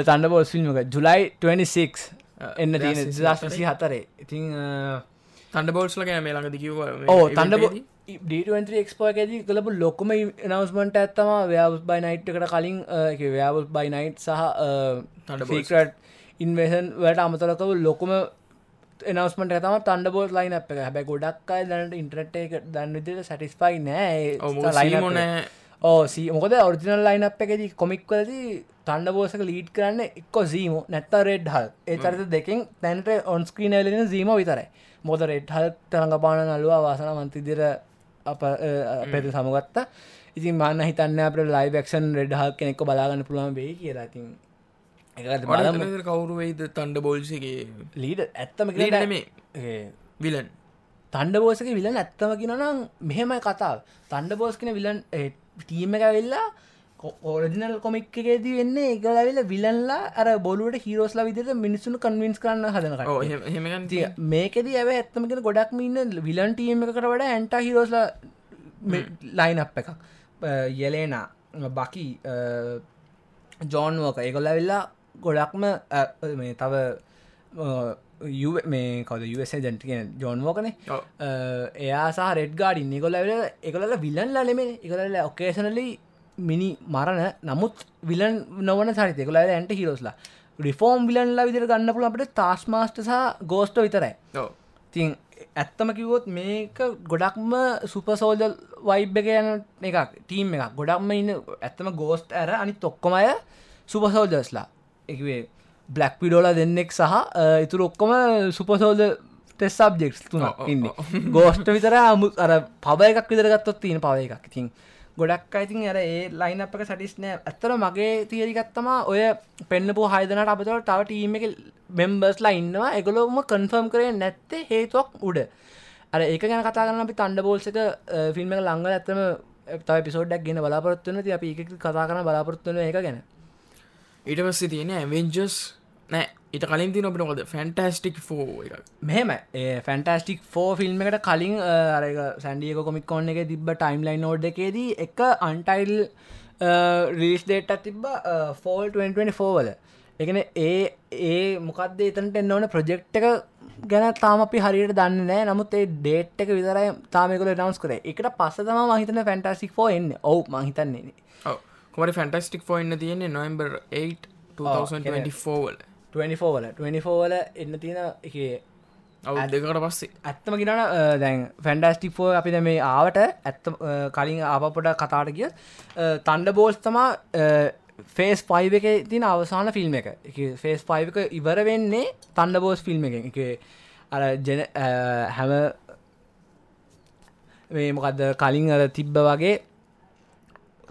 තන්ඩ බෝල් ෆිල්ම්ක ජුලයි 26 එන්න තියෙන දශසි හතරේ ඉතිං තන්ඩ බෝල්ස්ල ගැන මේ ළඟ දිකිව ඕ තන්ඩ ඩක්ස්පෝකදී කලපු ලොකුම නවස්මට ඇත්තම ව්‍යවස් බයි නයිට්කට කලින් ව්‍යවස් බයි නයිට් සහ ඉන්වේෂන් වැට අමතරකව ලොකුම එනවස්මට තම තන්ඩ බෝස් ලයින් අප එක. හැබැ ගොඩක් අයි දැනට ඉන්ට්‍රට් එක දන්න විදිට සටිස්පයි නෑ. ලයිමනෑ ඕ මොකද ඔරිිනල් ලයින් අප එකදී කොමික්වලදී තන්ඩ බෝසක ලීඩ් කරන්න එක්කො සීම නැත්ත රෙඩ් හල් ඒ චරිත දෙකින් තැන්ට ඔන්ස්ක්‍රීන ලෙන සීම විතරයි. මොද රෙඩ් හල් තරඟ පාන නල්වා වාසන මන්තිදිර අප පෙද සමගත්තා. ඉතින් මන්න හිතන්න අපට ලයිවක්ෂන් රෙඩ් හල් කෙනෙක්ක බලාගන්න පුළුවන් වේ කියලා. තින් කවුරු වෙයිද තන්ඩ බෝල්සගේ ලීඩ ඇත්තම මේ විලන් තන්ඩ බෝසක විලන් ඇත්තම කිනනම් මෙහෙමයි කතාව. තන්ඩ බෝස් කෙන විලන් ටීම එක වෙල්ලා ඕරජනල් කොමික් එකේදී වෙන්නේ එකලවෙල විලන්ලා අර බොලුවට හිරෝස්ලා විදිට මිනිස්සුන කන්වින්ස් කරන්න හදන මේකෙද ඇව ඇත්තමගෙන ගොඩක් ඉන්න විලන් ටීම එකට වඩ ඇන්ට හිරෝස්ලා ලයින් අප් එකක්. යෙලේන බකි ජෝන්ුවක ඒකොල්ල වෙල්ලා ගොඩක්ම මේ තව මේ කවද යස ජැන්ට කියෙන ජෝන්වෝකන එයා සහ රෙඩ් ගාඩින් නිකොල එකල විලන් ලනෙමේ එකල ඔකේෂනලි මිනි මරණ නමුත් විලන් නොවන සරිතෙකල ඇන්ට හිරෝස්ලා රිෆෝර්ම් විලන්ලා විදිර ගන්න පුළ අපට තාස් මාස්ට සහ ගෝස්ට විතරයි. තින් ඇත්තම කිවොත් මේක ගොඩක්ම සුපසෝල්ජල් වයිබ් එක යන එකක් ටීම් එකක්. ගොඩක්ම ඉන්න ඇත්තම ගෝස්ට ඇර අනි තොක්කොමය සුපසෝල්ජස්ලා එකවේ බ්ලක් පිඩෝල දෙන්නෙක් සහ ඉතුර ඔක්කොම සුපසෝල්ද ටෙස් සබ්ජෙක්ස් තුන ඉන්න. ගෝස්ට විතර අමු අර පබ එකක් විදරගත්තොත් තියෙන පව එකක්. ඉතින් ගොඩක් අයිතින් අර ඒ ලයින් අප එක සටිස්නෑ ඇත්තර මගේ තියරිගත්තම ඔය පෙන්න්නපු හයිදනට අපතවට තව ටීම එක මෙම්බර්ස්ලා ඉන්නවා. එකගොලොම කන්ෆර්ම් කරේ නැත්තේ හේතුවක් උඩ. අර ඒක ගැන කතා කරන අපි තන්ඩ බෝල්සක ෆිල්ම් එක ලංඟ ඇත්තම තව පිසෝඩ්ඩක් ගෙන බලාපොරත්වන ති අපි එක කතා කරන බලාපොරත්වන එක ගැන ඊට පස්සේ තියෙන ඇවෙන්ජස් නෑ ඉට කලින් තින අපට කොද ෆැන්ටස්ටික් එක මෙහෙම. ෆැන්ටස්ටික් ෆෝ ෆිල්ම් එකට කලින් අරක සැන්ඩියක කොමික් කොන්න එක තිබ ටයිම් ලයින් නෝඩ් එකේදී එක අන්ටයිල් රිස් ඩේට තිබ ෆෝල් 2024 වල. එකන ඒ ඒ මොකක්ද එතනට එන්න ඕන ප්‍රජෙක්් එක ගැන තාම අපි හරියට දන්න නෑ. නමුත් ඒ ඩේට් එක විතරයි තාමකල නවස් කර. එකට පස්ස තම මහිතන ෆැන්ටසික් ෝ එන්න. ඔවු මහිතන්නේ කොමට ෆැන්ටස්ටික් ෝ එන්න තියෙන්නේ? නොම්බර් 8 2024 24වල 24වල එන්න තියෙන එක දෙකට පස්සේ. ඇත්තම ගෙනන දැන් ෆැන්ඩස්ටික්ෝ අපි මේ ආවට ඇත්ත කලින් ආපපොට කතාට කිය තන්ඩ බෝස් තමා ෆේස් පයිව එක තින අවසාන ෆිල්ම් එක. ෆේස් පයික ඉවර වෙන්නේ තන්ඩ බෝස් ෆිල්ම් එක එක අර ජන හැම මේ මොකක්ද කලින් අර තිබ්බ වගේ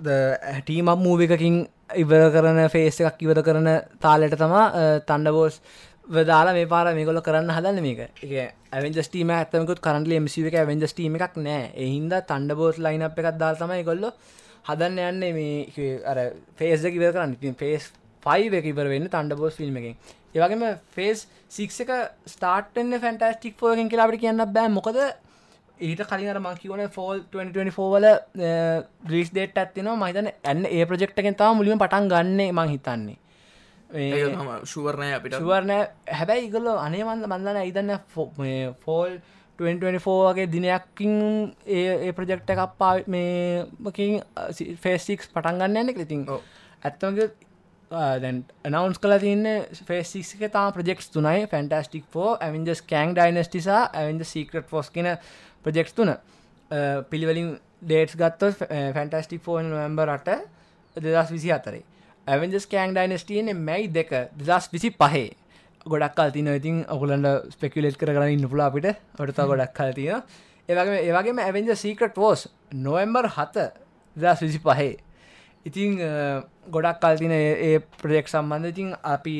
හැටීමක් මූවකකින් ඉවර කරන ෆේස් එකක් ඉවර කරන තාලට තමා තන්ඩ බෝස් වදාලා මේ පාර මේකොල කරන්න හදන්න මේක. එක ඇවෙන්ජස්ටීම ඇතමකුත් කරන්ලි මසිව එක ඇවෙන්ජස්ටීම එකක් නෑ. එහින්ද තන්ඩ බෝස් ලයිනප් එකක් දාල් තමයි කොල්ල හදන්න යන්නේ මේ අර ෆේස්ද කිවර කරන්න. ඉතින් ෆේස් ෆයි එක ඉවර වෙන්න තන්ඩ බෝස් ෆිල්ම් එකෙන් ඒවගේම ෆේස් සික් එක ස්ටාර්ටන්න ෆැන්ටස්ටික් ෆෝගෙන් කියලාට කියන්න බෑ. මොකද ඊට කලින් මං කිවන ෆෝල් 2024 වල ්‍රීස් දේට ඇත්තින මහිතන ඇන්න ඒ ප්‍රජෙක්්ටකෙන් තාව මුලිම පටන් ගන්නේ මං හිතන්නේ. ශුවරණය අපිට. ශුවරණය හැබැයි ඉගල අනේවන්ද මන්දන ඉදන්න ෆෝල් 2024ගේ දිනයක්කින් ඒ ප්‍රජෙක්්ට එකක් පා මේකින් ෆේස්සික්ස් පටන් ගන්න ඇනෙ ඉතින් ඇත්තමගේ දැන් නවන්ස් කල තින්න ෆේසික තා ප්‍රජෙක්ස් තුනයි. ෆැන්ටස්ටික් ෝ ඇවින්ජස් කෑන් ඩයිනස්ටිසා ඇවින්ද සීකට ෆෝස් කියන ප්‍රජෙක්ස් තුන. පිළිවලින් ඩේටස් ගත්තොත් ෆැන්ටස්ටික් ෆෝන් නොම්බරට දෙදස් විසි අතරේ ඇවෙන්ජස් කෑන් ඩයිනස්ටියන මැයි දෙක දෙදස් විසි පහේ ගොඩක් අල්තින ඉතින් ඔකුලන්ට ස්පෙකුලේට් කරන්න ඉන්න පුලා අපිට. ඔටතා ගොඩක් කල්තිය ඒවගේ ඒවගේම ඇවෙන්ජ සීකට ෝස් නොවම්බර් හත දස් විසි පහේ ඉතිං ගොඩක් කල්තින ඒ ප්‍රජෙක්් සම්බන්ධ ඉතින් අපි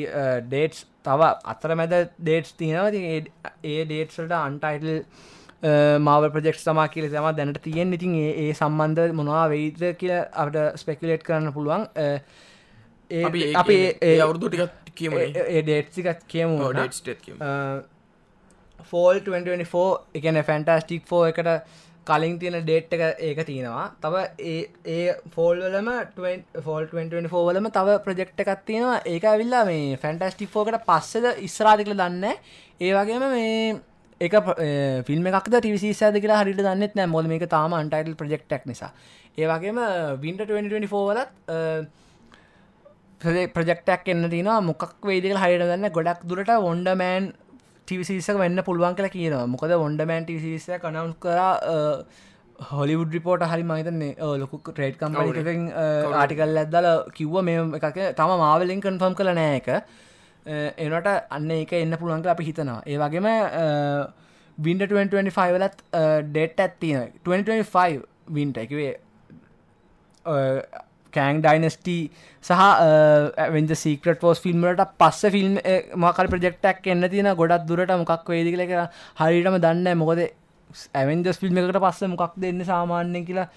ඩේට්ස් තව අතර මැද ඩේට්ස් තියෙනව ඒ ඩේට්සට අන්ටයිටල් මාව ප්‍රජෙක්් තමා කියල තම දැනට තියෙන් ඉතින් ඒ සම්බන්ධ මොනවා වෙයිද කියල අපට ස්පෙකුලේට් කරන්න පුළුවන්. අපි ඒ අවුරදු ටිකත් කියම ඒ ඩේට්සිකත් කියමු ෆෝල් 2024 එකන ෆැන්ටස්ටික් ෆෝ එකට කලින් තියෙන ඩේට් එක ඒක තියෙනවා. තව ඒ ඒ ෆෝල්වලම ෆෝල් 2024 වලම තව ප්‍රජෙක්් එකක් තියෙනවා. ඒක ඇවිල්ලා මේ ෆැන්ටස්ටික් ෆෝකට පස්සද ඉස්රාදිකල දන්න ඒ වගේම මේ එක ෆිල්ම් එකක්ද ටිවිසිසද කියලා හරිට දන්නෙත් නෑ මොද මේක තාම අන්ටයිටල් ප්‍රජෙක්්ටක් නිසා. ඒ වගේම වින්ට 2024 වලත් ප්‍රජෙක්ටක් එන්න තින මොක් වේදක හරිට දන්න ගොඩක් දුරට ඔොන්ඩමෑන් ටිවිසිසක වෙන්න පුළුවන් කියලා කියනවා. මොකද ඔොන්ඩමෑන් ටිවිසිස කනවස් කර හොලිවුඩ රිපෝට හරි මහිතන්නේ ලොකු ට්‍රේඩ් කම්පලිකින් ආටිකල් ඇදල කිව්ව මේ එකක. තම මාවලින් කන්ෆර්ම් කළ නෑ එක එනට අන්න එක එන්න පුළුවන්ක අපි හිතනවා. ඒ වගේම වින්ඩ 2025 ලත් ඩෙට් ඇත්තින 2025 වින්ට එකවේ කෑන් ඩයිනස්ටී සහ වෙන්ජ සීකට පෝස් ෆිල්ම්ලට පස්ස ෆිල්ම් මකල් ප්‍රජෙක්ටක් එන්න තින ගොඩක් දුරට මොකක් වේදිකල එක හරිටම දන්න මොකද ඇවෙන්ජස් ෆිල්ම් එකට පස්ස මොකක් දෙන්න සාමාන්‍ය කියලා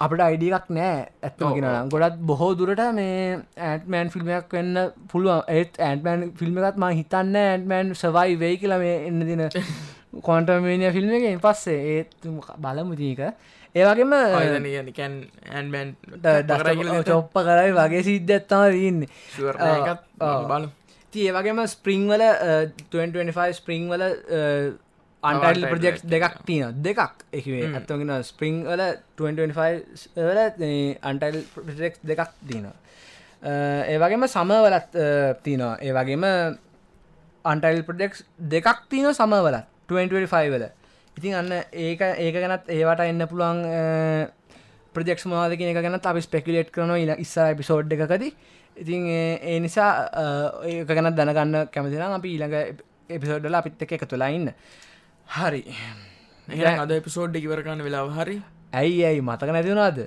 අපට අයිඩියක් නෑ ඇත්තම කියෙන ගොඩත් බොහෝ දුරට මේ ඇටමෑන් ෆිල්ම්යක් වෙන්න පුළුව ඒත් ඇන්ටමෑන් ෆිල්ම් එකත් ම හිතන්න ඇන්ටමෑන් සවයි වෙයි කියලා මේ එන්න දින කොන්ටමේනිය ෆිල්ම් එක පස්සේ. ඒත් බලමුතික ඒවගේම ඇන්බන් චොප්ප කරයි වගේ සිද්ධත්තම දන්න බල ති ඒවගේම ස්පරිංවල 2025 ස්පරිංවල අන්ටල් ප්‍රජෙක්් දෙකක් තියන දෙකක් එකේ ඇත්තගෙන ස්පරිං වල 2025 වල අන්ටල් ප්‍රජෙක්් දෙකක් තියන ඒවගේම සමවලත් තියනවා. ඒවගේම අන්ටයිල් ප්‍රඩෙක්ස් දෙකක් තියන සමවලත් 2025 වල ඉතින් අන්න ඒක ඒක ගැනත් ඒවට එන්න පුළුවන් ප්‍රජෙක්ස් මවාදක එක ගැන අපි ස්පෙකුලේට් කරන ඉ ඉස්සා පිසෝඩ් එකකද. ඉතින් ඒ නිසා ඒක ගැන දැනගන්න කැමතිනම් අපි ඊළඟ එපිසෝඩ්ඩල අපිත් එක එක තුලා ඉන්න. හරි. අද එපිසෝඩ් ඉවරකන්න වෙලාව හරි? ඇයි ඇයි? මතක නැතිවුණාද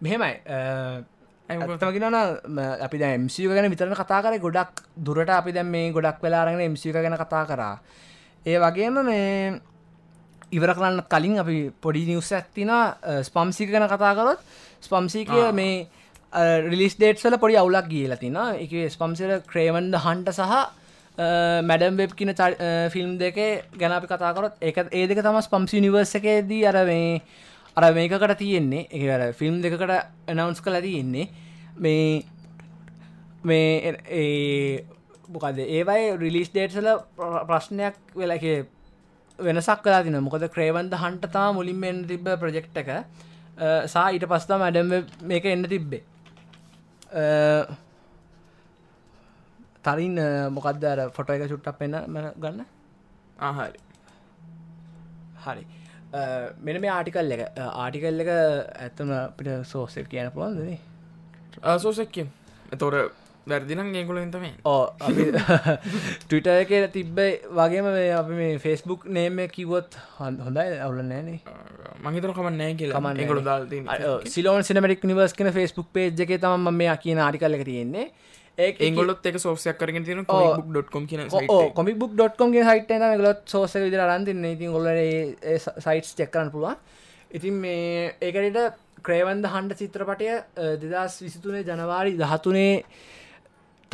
මෙහෙමයි. ඇතමකිනන අපි එම්සික ගැන විතරන කතා කර. ගොඩක් දුරට අපි දැම් මේ ගොඩක් වෙලාරගෙන එම්සික ගැන කතා කරා. ඒ වගේම මේ ඉවර කරන්න කලින් අපි පොඩි නිවස් ඇත්තින ස්පම්සික ගැන කතාකරොත් ස්පම්සිකය මේ රිලිස් ඩේට්සල පොඩි අවුලක් කියල තින එක ස්පම්සිර ක්‍රේවන්ද හන්ට සහ මැඩම් වෙබ් කියන ෆිල්ම් දෙක ගැන අපි කතාකරොත් එක ඒ දෙක තම ස්පම්සි නිවර්ස එකේදී අර මේ අර මේකට තියෙන්නේ. එක ෆිල්ම් දෙකට එනවන්ස් කල තියෙන්නේ. මේ මේ ඒ මොකද ඒවයි රිලිස් ඩේට්සල ප්‍රශ්නයක් වෙලකේ වෙනසක් කලා තින මොකද ක්‍රේවන්ද හන්ටතා මුලින්මෙන් තිබ්බ ප්‍රජෙක්් එක. සා ඊට පස්තා මැඩම් මේක එන්න තිබ්බේ. තරින් මොකක්දර ෆොට එක චුට්ටක් පෙන ගන්න? ආහරි හරි. මෙන මේ ආටිකල් එක. ආටිකල් එක ඇත්තම පිට සෝසෙක් කියන පුළුවන්දනේ සෝසැක්කිය තොර වැරදිනම් ඒකුල තම ඕ ටවිට එක තිබ්බ වගේම අපි මේ ෆෙස්බුක් නේම කිවොත් හොඳයි අවුල නෑනේ මහිතර කමන්නෑ කියලා. සිලෝන් සිනමටික් නිවර්ස් කන ෆෙස්බුක් පේජ් එක. තම මේ කියන ආටිකල්ල තියෙන්නේ. ඒගොලොත් එක සෝසයක් කරගෙන තින ඩොට්කොම් කියන කොමිබුක්.කොම් සයිට ගලොත් සෝස විදිර අරන්තින්න ඉතින් ගොල සයිටස් චෙක්කරන්න පුළුවන්. ඉතින් මේ ඒකට ක්‍රේවන්ද හන්ඩ චිත්‍රපටය දෙදස් විසිතුනේ ජනවාරි දහතුනේ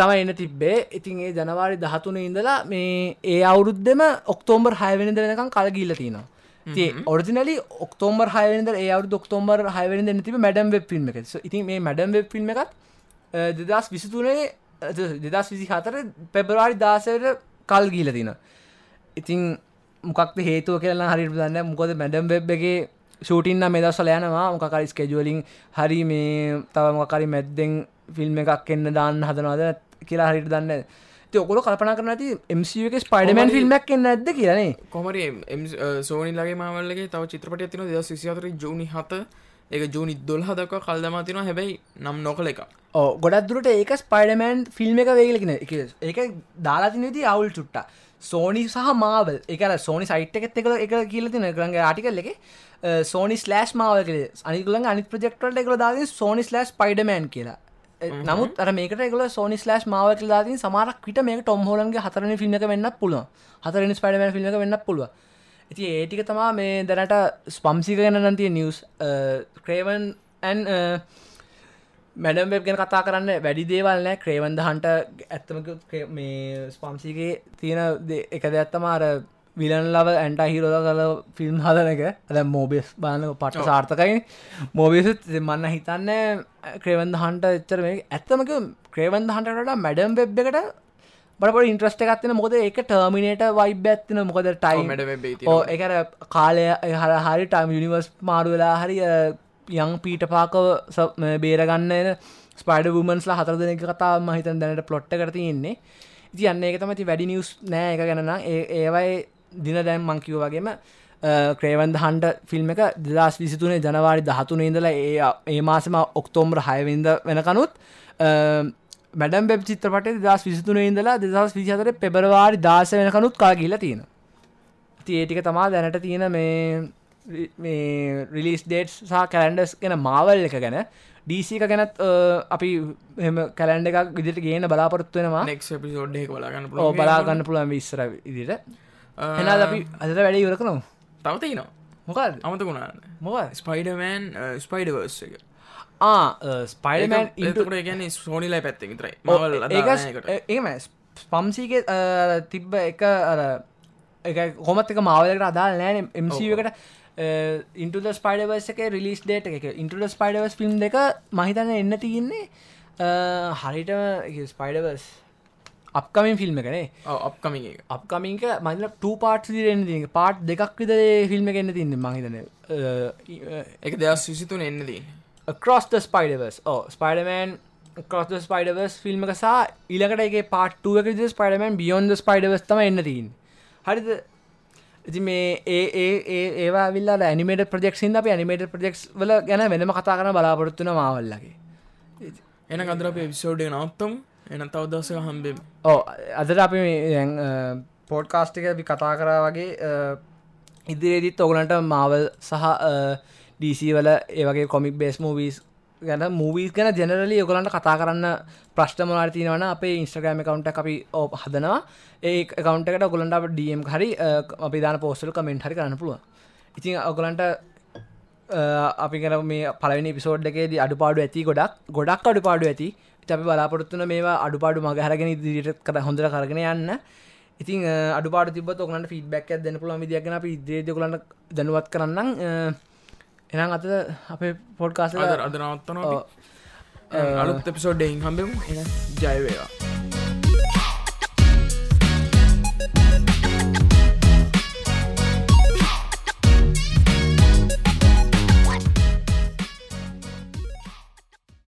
තම එන්න තිබ්බේ. ඉතින් ඒ ජනවාරි දහතුන ඉඳලා මේ ඒ අවුරුද්ධම ඔක්තෝම්බර් හයවෙනිද වෙනකම් කල ගිල්ල තියෙනවා. ති ඔරිිනලි ඔක්තෝම්බර් හයවෙනිද ඒ අවු ඔක්තෝම්බර් හයවෙනිද තිබ මැඩම් වෙබ් ෆිල්ම් එක. ඉතින් මේ මැඩම් වෙබ් ෆිල්ම් එකත් දෙදස් විසිතුනේ දෙදස් විසි හතර පෙබරවාරි දාසයට කල් ගීල තින ඉතින් මොකක්ද හේතුව කියලා හරි දන්න මොකද මැඩම් වෙබ් එකගේ ෂූටින්න මෙදස්සල යනවා. මොකකරි ස්කෙජුවලින් හරි මේ තව මොකරි මැද්දෙන් ෆිල්ම් එකක් එන්න දාන්න හදනවාද කියලා හරිට දන්න ඔකොල කල්පන කරන ඇති MCක ස්පයිඩමන් ෆිල්ම්ක් එන්න ඇද කියනේ කොමරි සෝනි ලගේ මවල්ලගේ තව චිත්‍රපට ඇතින දෙ සිසිතර ජූනි හත. ඒක ජූනි දොල් හදක කල්දමතින හැබැයි නම් නොකල එක ගොඩක් දුරට ඒක ස්පයිඩමන් ෆිල්ම් එක වේගලෙන එක ඒක දාලාතිනති අවුල් චුට්ට සෝනි සහ මාවල් එකර සෝනි සයිට් එකත් එක එක. කියලතින කරගේ ආටිකල් එක සෝනි ස්ලෑස් මාවල් කලේ අනිකුලන් අනි ප්‍රජෙක්ටට එකල දාද සෝනි ස්ලස් පයිඩමෑන් කියලා නමුත් අර මේක එකල සෝනි ස්ලස් මාව දාතින් සමාරක් විට මේ ටොම් හෝලන්ගේ හතරන ෆිල්ම් එක වෙන්න පුළුව හතරනි ස්පයිඩමන් ෆිල්ම් එක වෙන්න පුළුව ඉති ඒටික තමා මේ දැනට ස්පම්සික ගැන නතිය නිවස් ක්‍රේවන් ඇන් මැඩම් වෙබ් ගැන කතා කරන්න වැඩි දේවල් නෑ. ක්‍රේවන්ද හන්ට ඇත්තමක මේ ස්පම්සිගේ තියෙන එක දෙයක්ත්තමාර විලන් ලව ඇන්ට හිරෝද කල ෆිල්ම් හදන එක. ඇ මෝබෙස් බාන පට සාර්ථකයි. මෝබිසුත් මන්න හිතන්න ක්‍රේවන්ද හන්ට එච්චර මේ ඇත්තමක ක්‍රේවන්ද හන්ටට මැඩම් වෙබ් එකට බට ඉන්ට්‍රස්ට එකත්තින මොකද එක ටර්මිනේට වයිබ ඇත්තින මොකද ටයි ඕ එකර කාලය හර හරි ටම් යනිවර්ස් මාරුවෙලා හරි යං පීට පාකව බේරගන්න ස්පයිඩ වමන්ස්ලා හතර දෙන කතා මහිතන් දැනට පලොට්ට කරතියෙන්නේ ඉති යන්න එක තමති වැඩි නිියස් නෑ. එක ගැන ඒවයි දින දැන් මංකිව වගේම ක්‍රේවන්ද හන්ට ෆිල්ම් එක දෙදස් විසිතුනේ ජනවාරි දහතුන ඉඳලා ඒ ඒ මාසම ඔක්තෝම්බ්‍ර හයවින්ද වෙනකනුත් මැඩම් බෙබ් චිත්‍රපට දස් විසිතුන ඉඳලා දෙදස් විසිහතර පෙබරවාරි දාස වෙනකනුත් කා ගිල තියෙන ති ඒටික තමා දැනට තියෙන මේ මේ රිලිස් ඩේට් සහ කැලන්ඩස් ගැන මාවල් එක ගැන. ඩීසික ගැනත් අපි එම කැලන්ඩ එකක් විදිට ගේන බලාපොරත්තුවෙනවා නෙක් පිසෝඩ් බලාගන්න බලාගන්න පුළුවන්. විස්සර ඉදිට එනා අපි අදට වැඩ ඉවර කනු තවතිනවා මොකල් අමතකුණාන්න මොක ස්පයිඩමෑන් ස්පයිඩවර්ස් එක. ස්පයිඩමන් ඉටකට ගැන සෝනිලා පැත්ත විතරයි. ඒම ස්පම්සීගේ තිබ්බ එක අර එක හොමත් එක මාවලකට අදාල් නෑන එමකට ඉන්ට ස්පයිඩවස් එක රිලිස් ඩේට එක. ඉන්ටට ස්පයිඩවස් ෆිල්ම් දෙක මහිතන්න එන්න තියන්නේ හරිට ස්පයිඩවස් අප්කමින් ෆිල්ම් එකනේ. අප්කමින් අප්කමින්ක මල ට පාට් දිරෙන් ති පාට් දෙකක් විද ෆිල්ම් එකන්න තින්න මහිතන එක දෙයක් සිසිතුන එන්නදී across the Spiderverse or Spiderman across Spiderverse film එක සහ ඉලකට එක පාට්ටුව එක ස්පයිඩමන් බියොන්ද ස්පයිඩවස් තම එන්න තින් හරිද? ඉති මේ ඒ ඒ ඒවා විල්ලා ඇනිමේට ප්‍රජෙක්සින් අප ඇනිමේට ප්‍රජෙක්ස් වල ගැන වෙනම කතා කරන බලාපොරත්තුන මාවල්ලගේ එන කදර අප විසෝඩ් නවත්තම් එන තවදසක හම්බෙම්. ඕ අදට අපි පෝඩ්කාස්ටික අපි කතා කරා වගේ ඉදිරියේදිත් ඔගලන්ට මාවල් සහ ඩීසි වල ඒවගේ කොමික් බේස් මූවිස් ගැන මූවීස් ගැන ජනරලි ඔගලන්ට කතා කරන්න ප්‍රශ්ටමලාට තිනවන අපේ ඉන්ස්ට්‍රගෑම කවුන්ට අපි ඕ හදනවා. ඒ කවන්ටකට ගොලන්ට ඩම් හරි අපි දාන පෝස්ටල් කමෙන්ට් හරි කරන්න පුළුව ඉතින් ඔගලන්ට අපි ගැන මේ පලනි පිසෝඩ් එකේද අඩුපාඩු ඇති ගොඩක් ගොඩක් අඩුපාඩු ඇති. අපි බලාපොරත්තුන මේවා අඩුපාඩු මගහරගෙන දිරිට කර හොඳර කරගෙන යන්න. ඉතින් අඩුපාට තිබ ඔකනට ෆිඩබැක් දෙන පුළ මිදියගෙන අපි ඉදිරිදකලන්න දැනුවත් කරන්න එනම් අත අපේ පොඩ්කාස අදනවත්තන අලුත් එපිසෝඩ්ඩයින් හම්බෙමු. ජයවේවා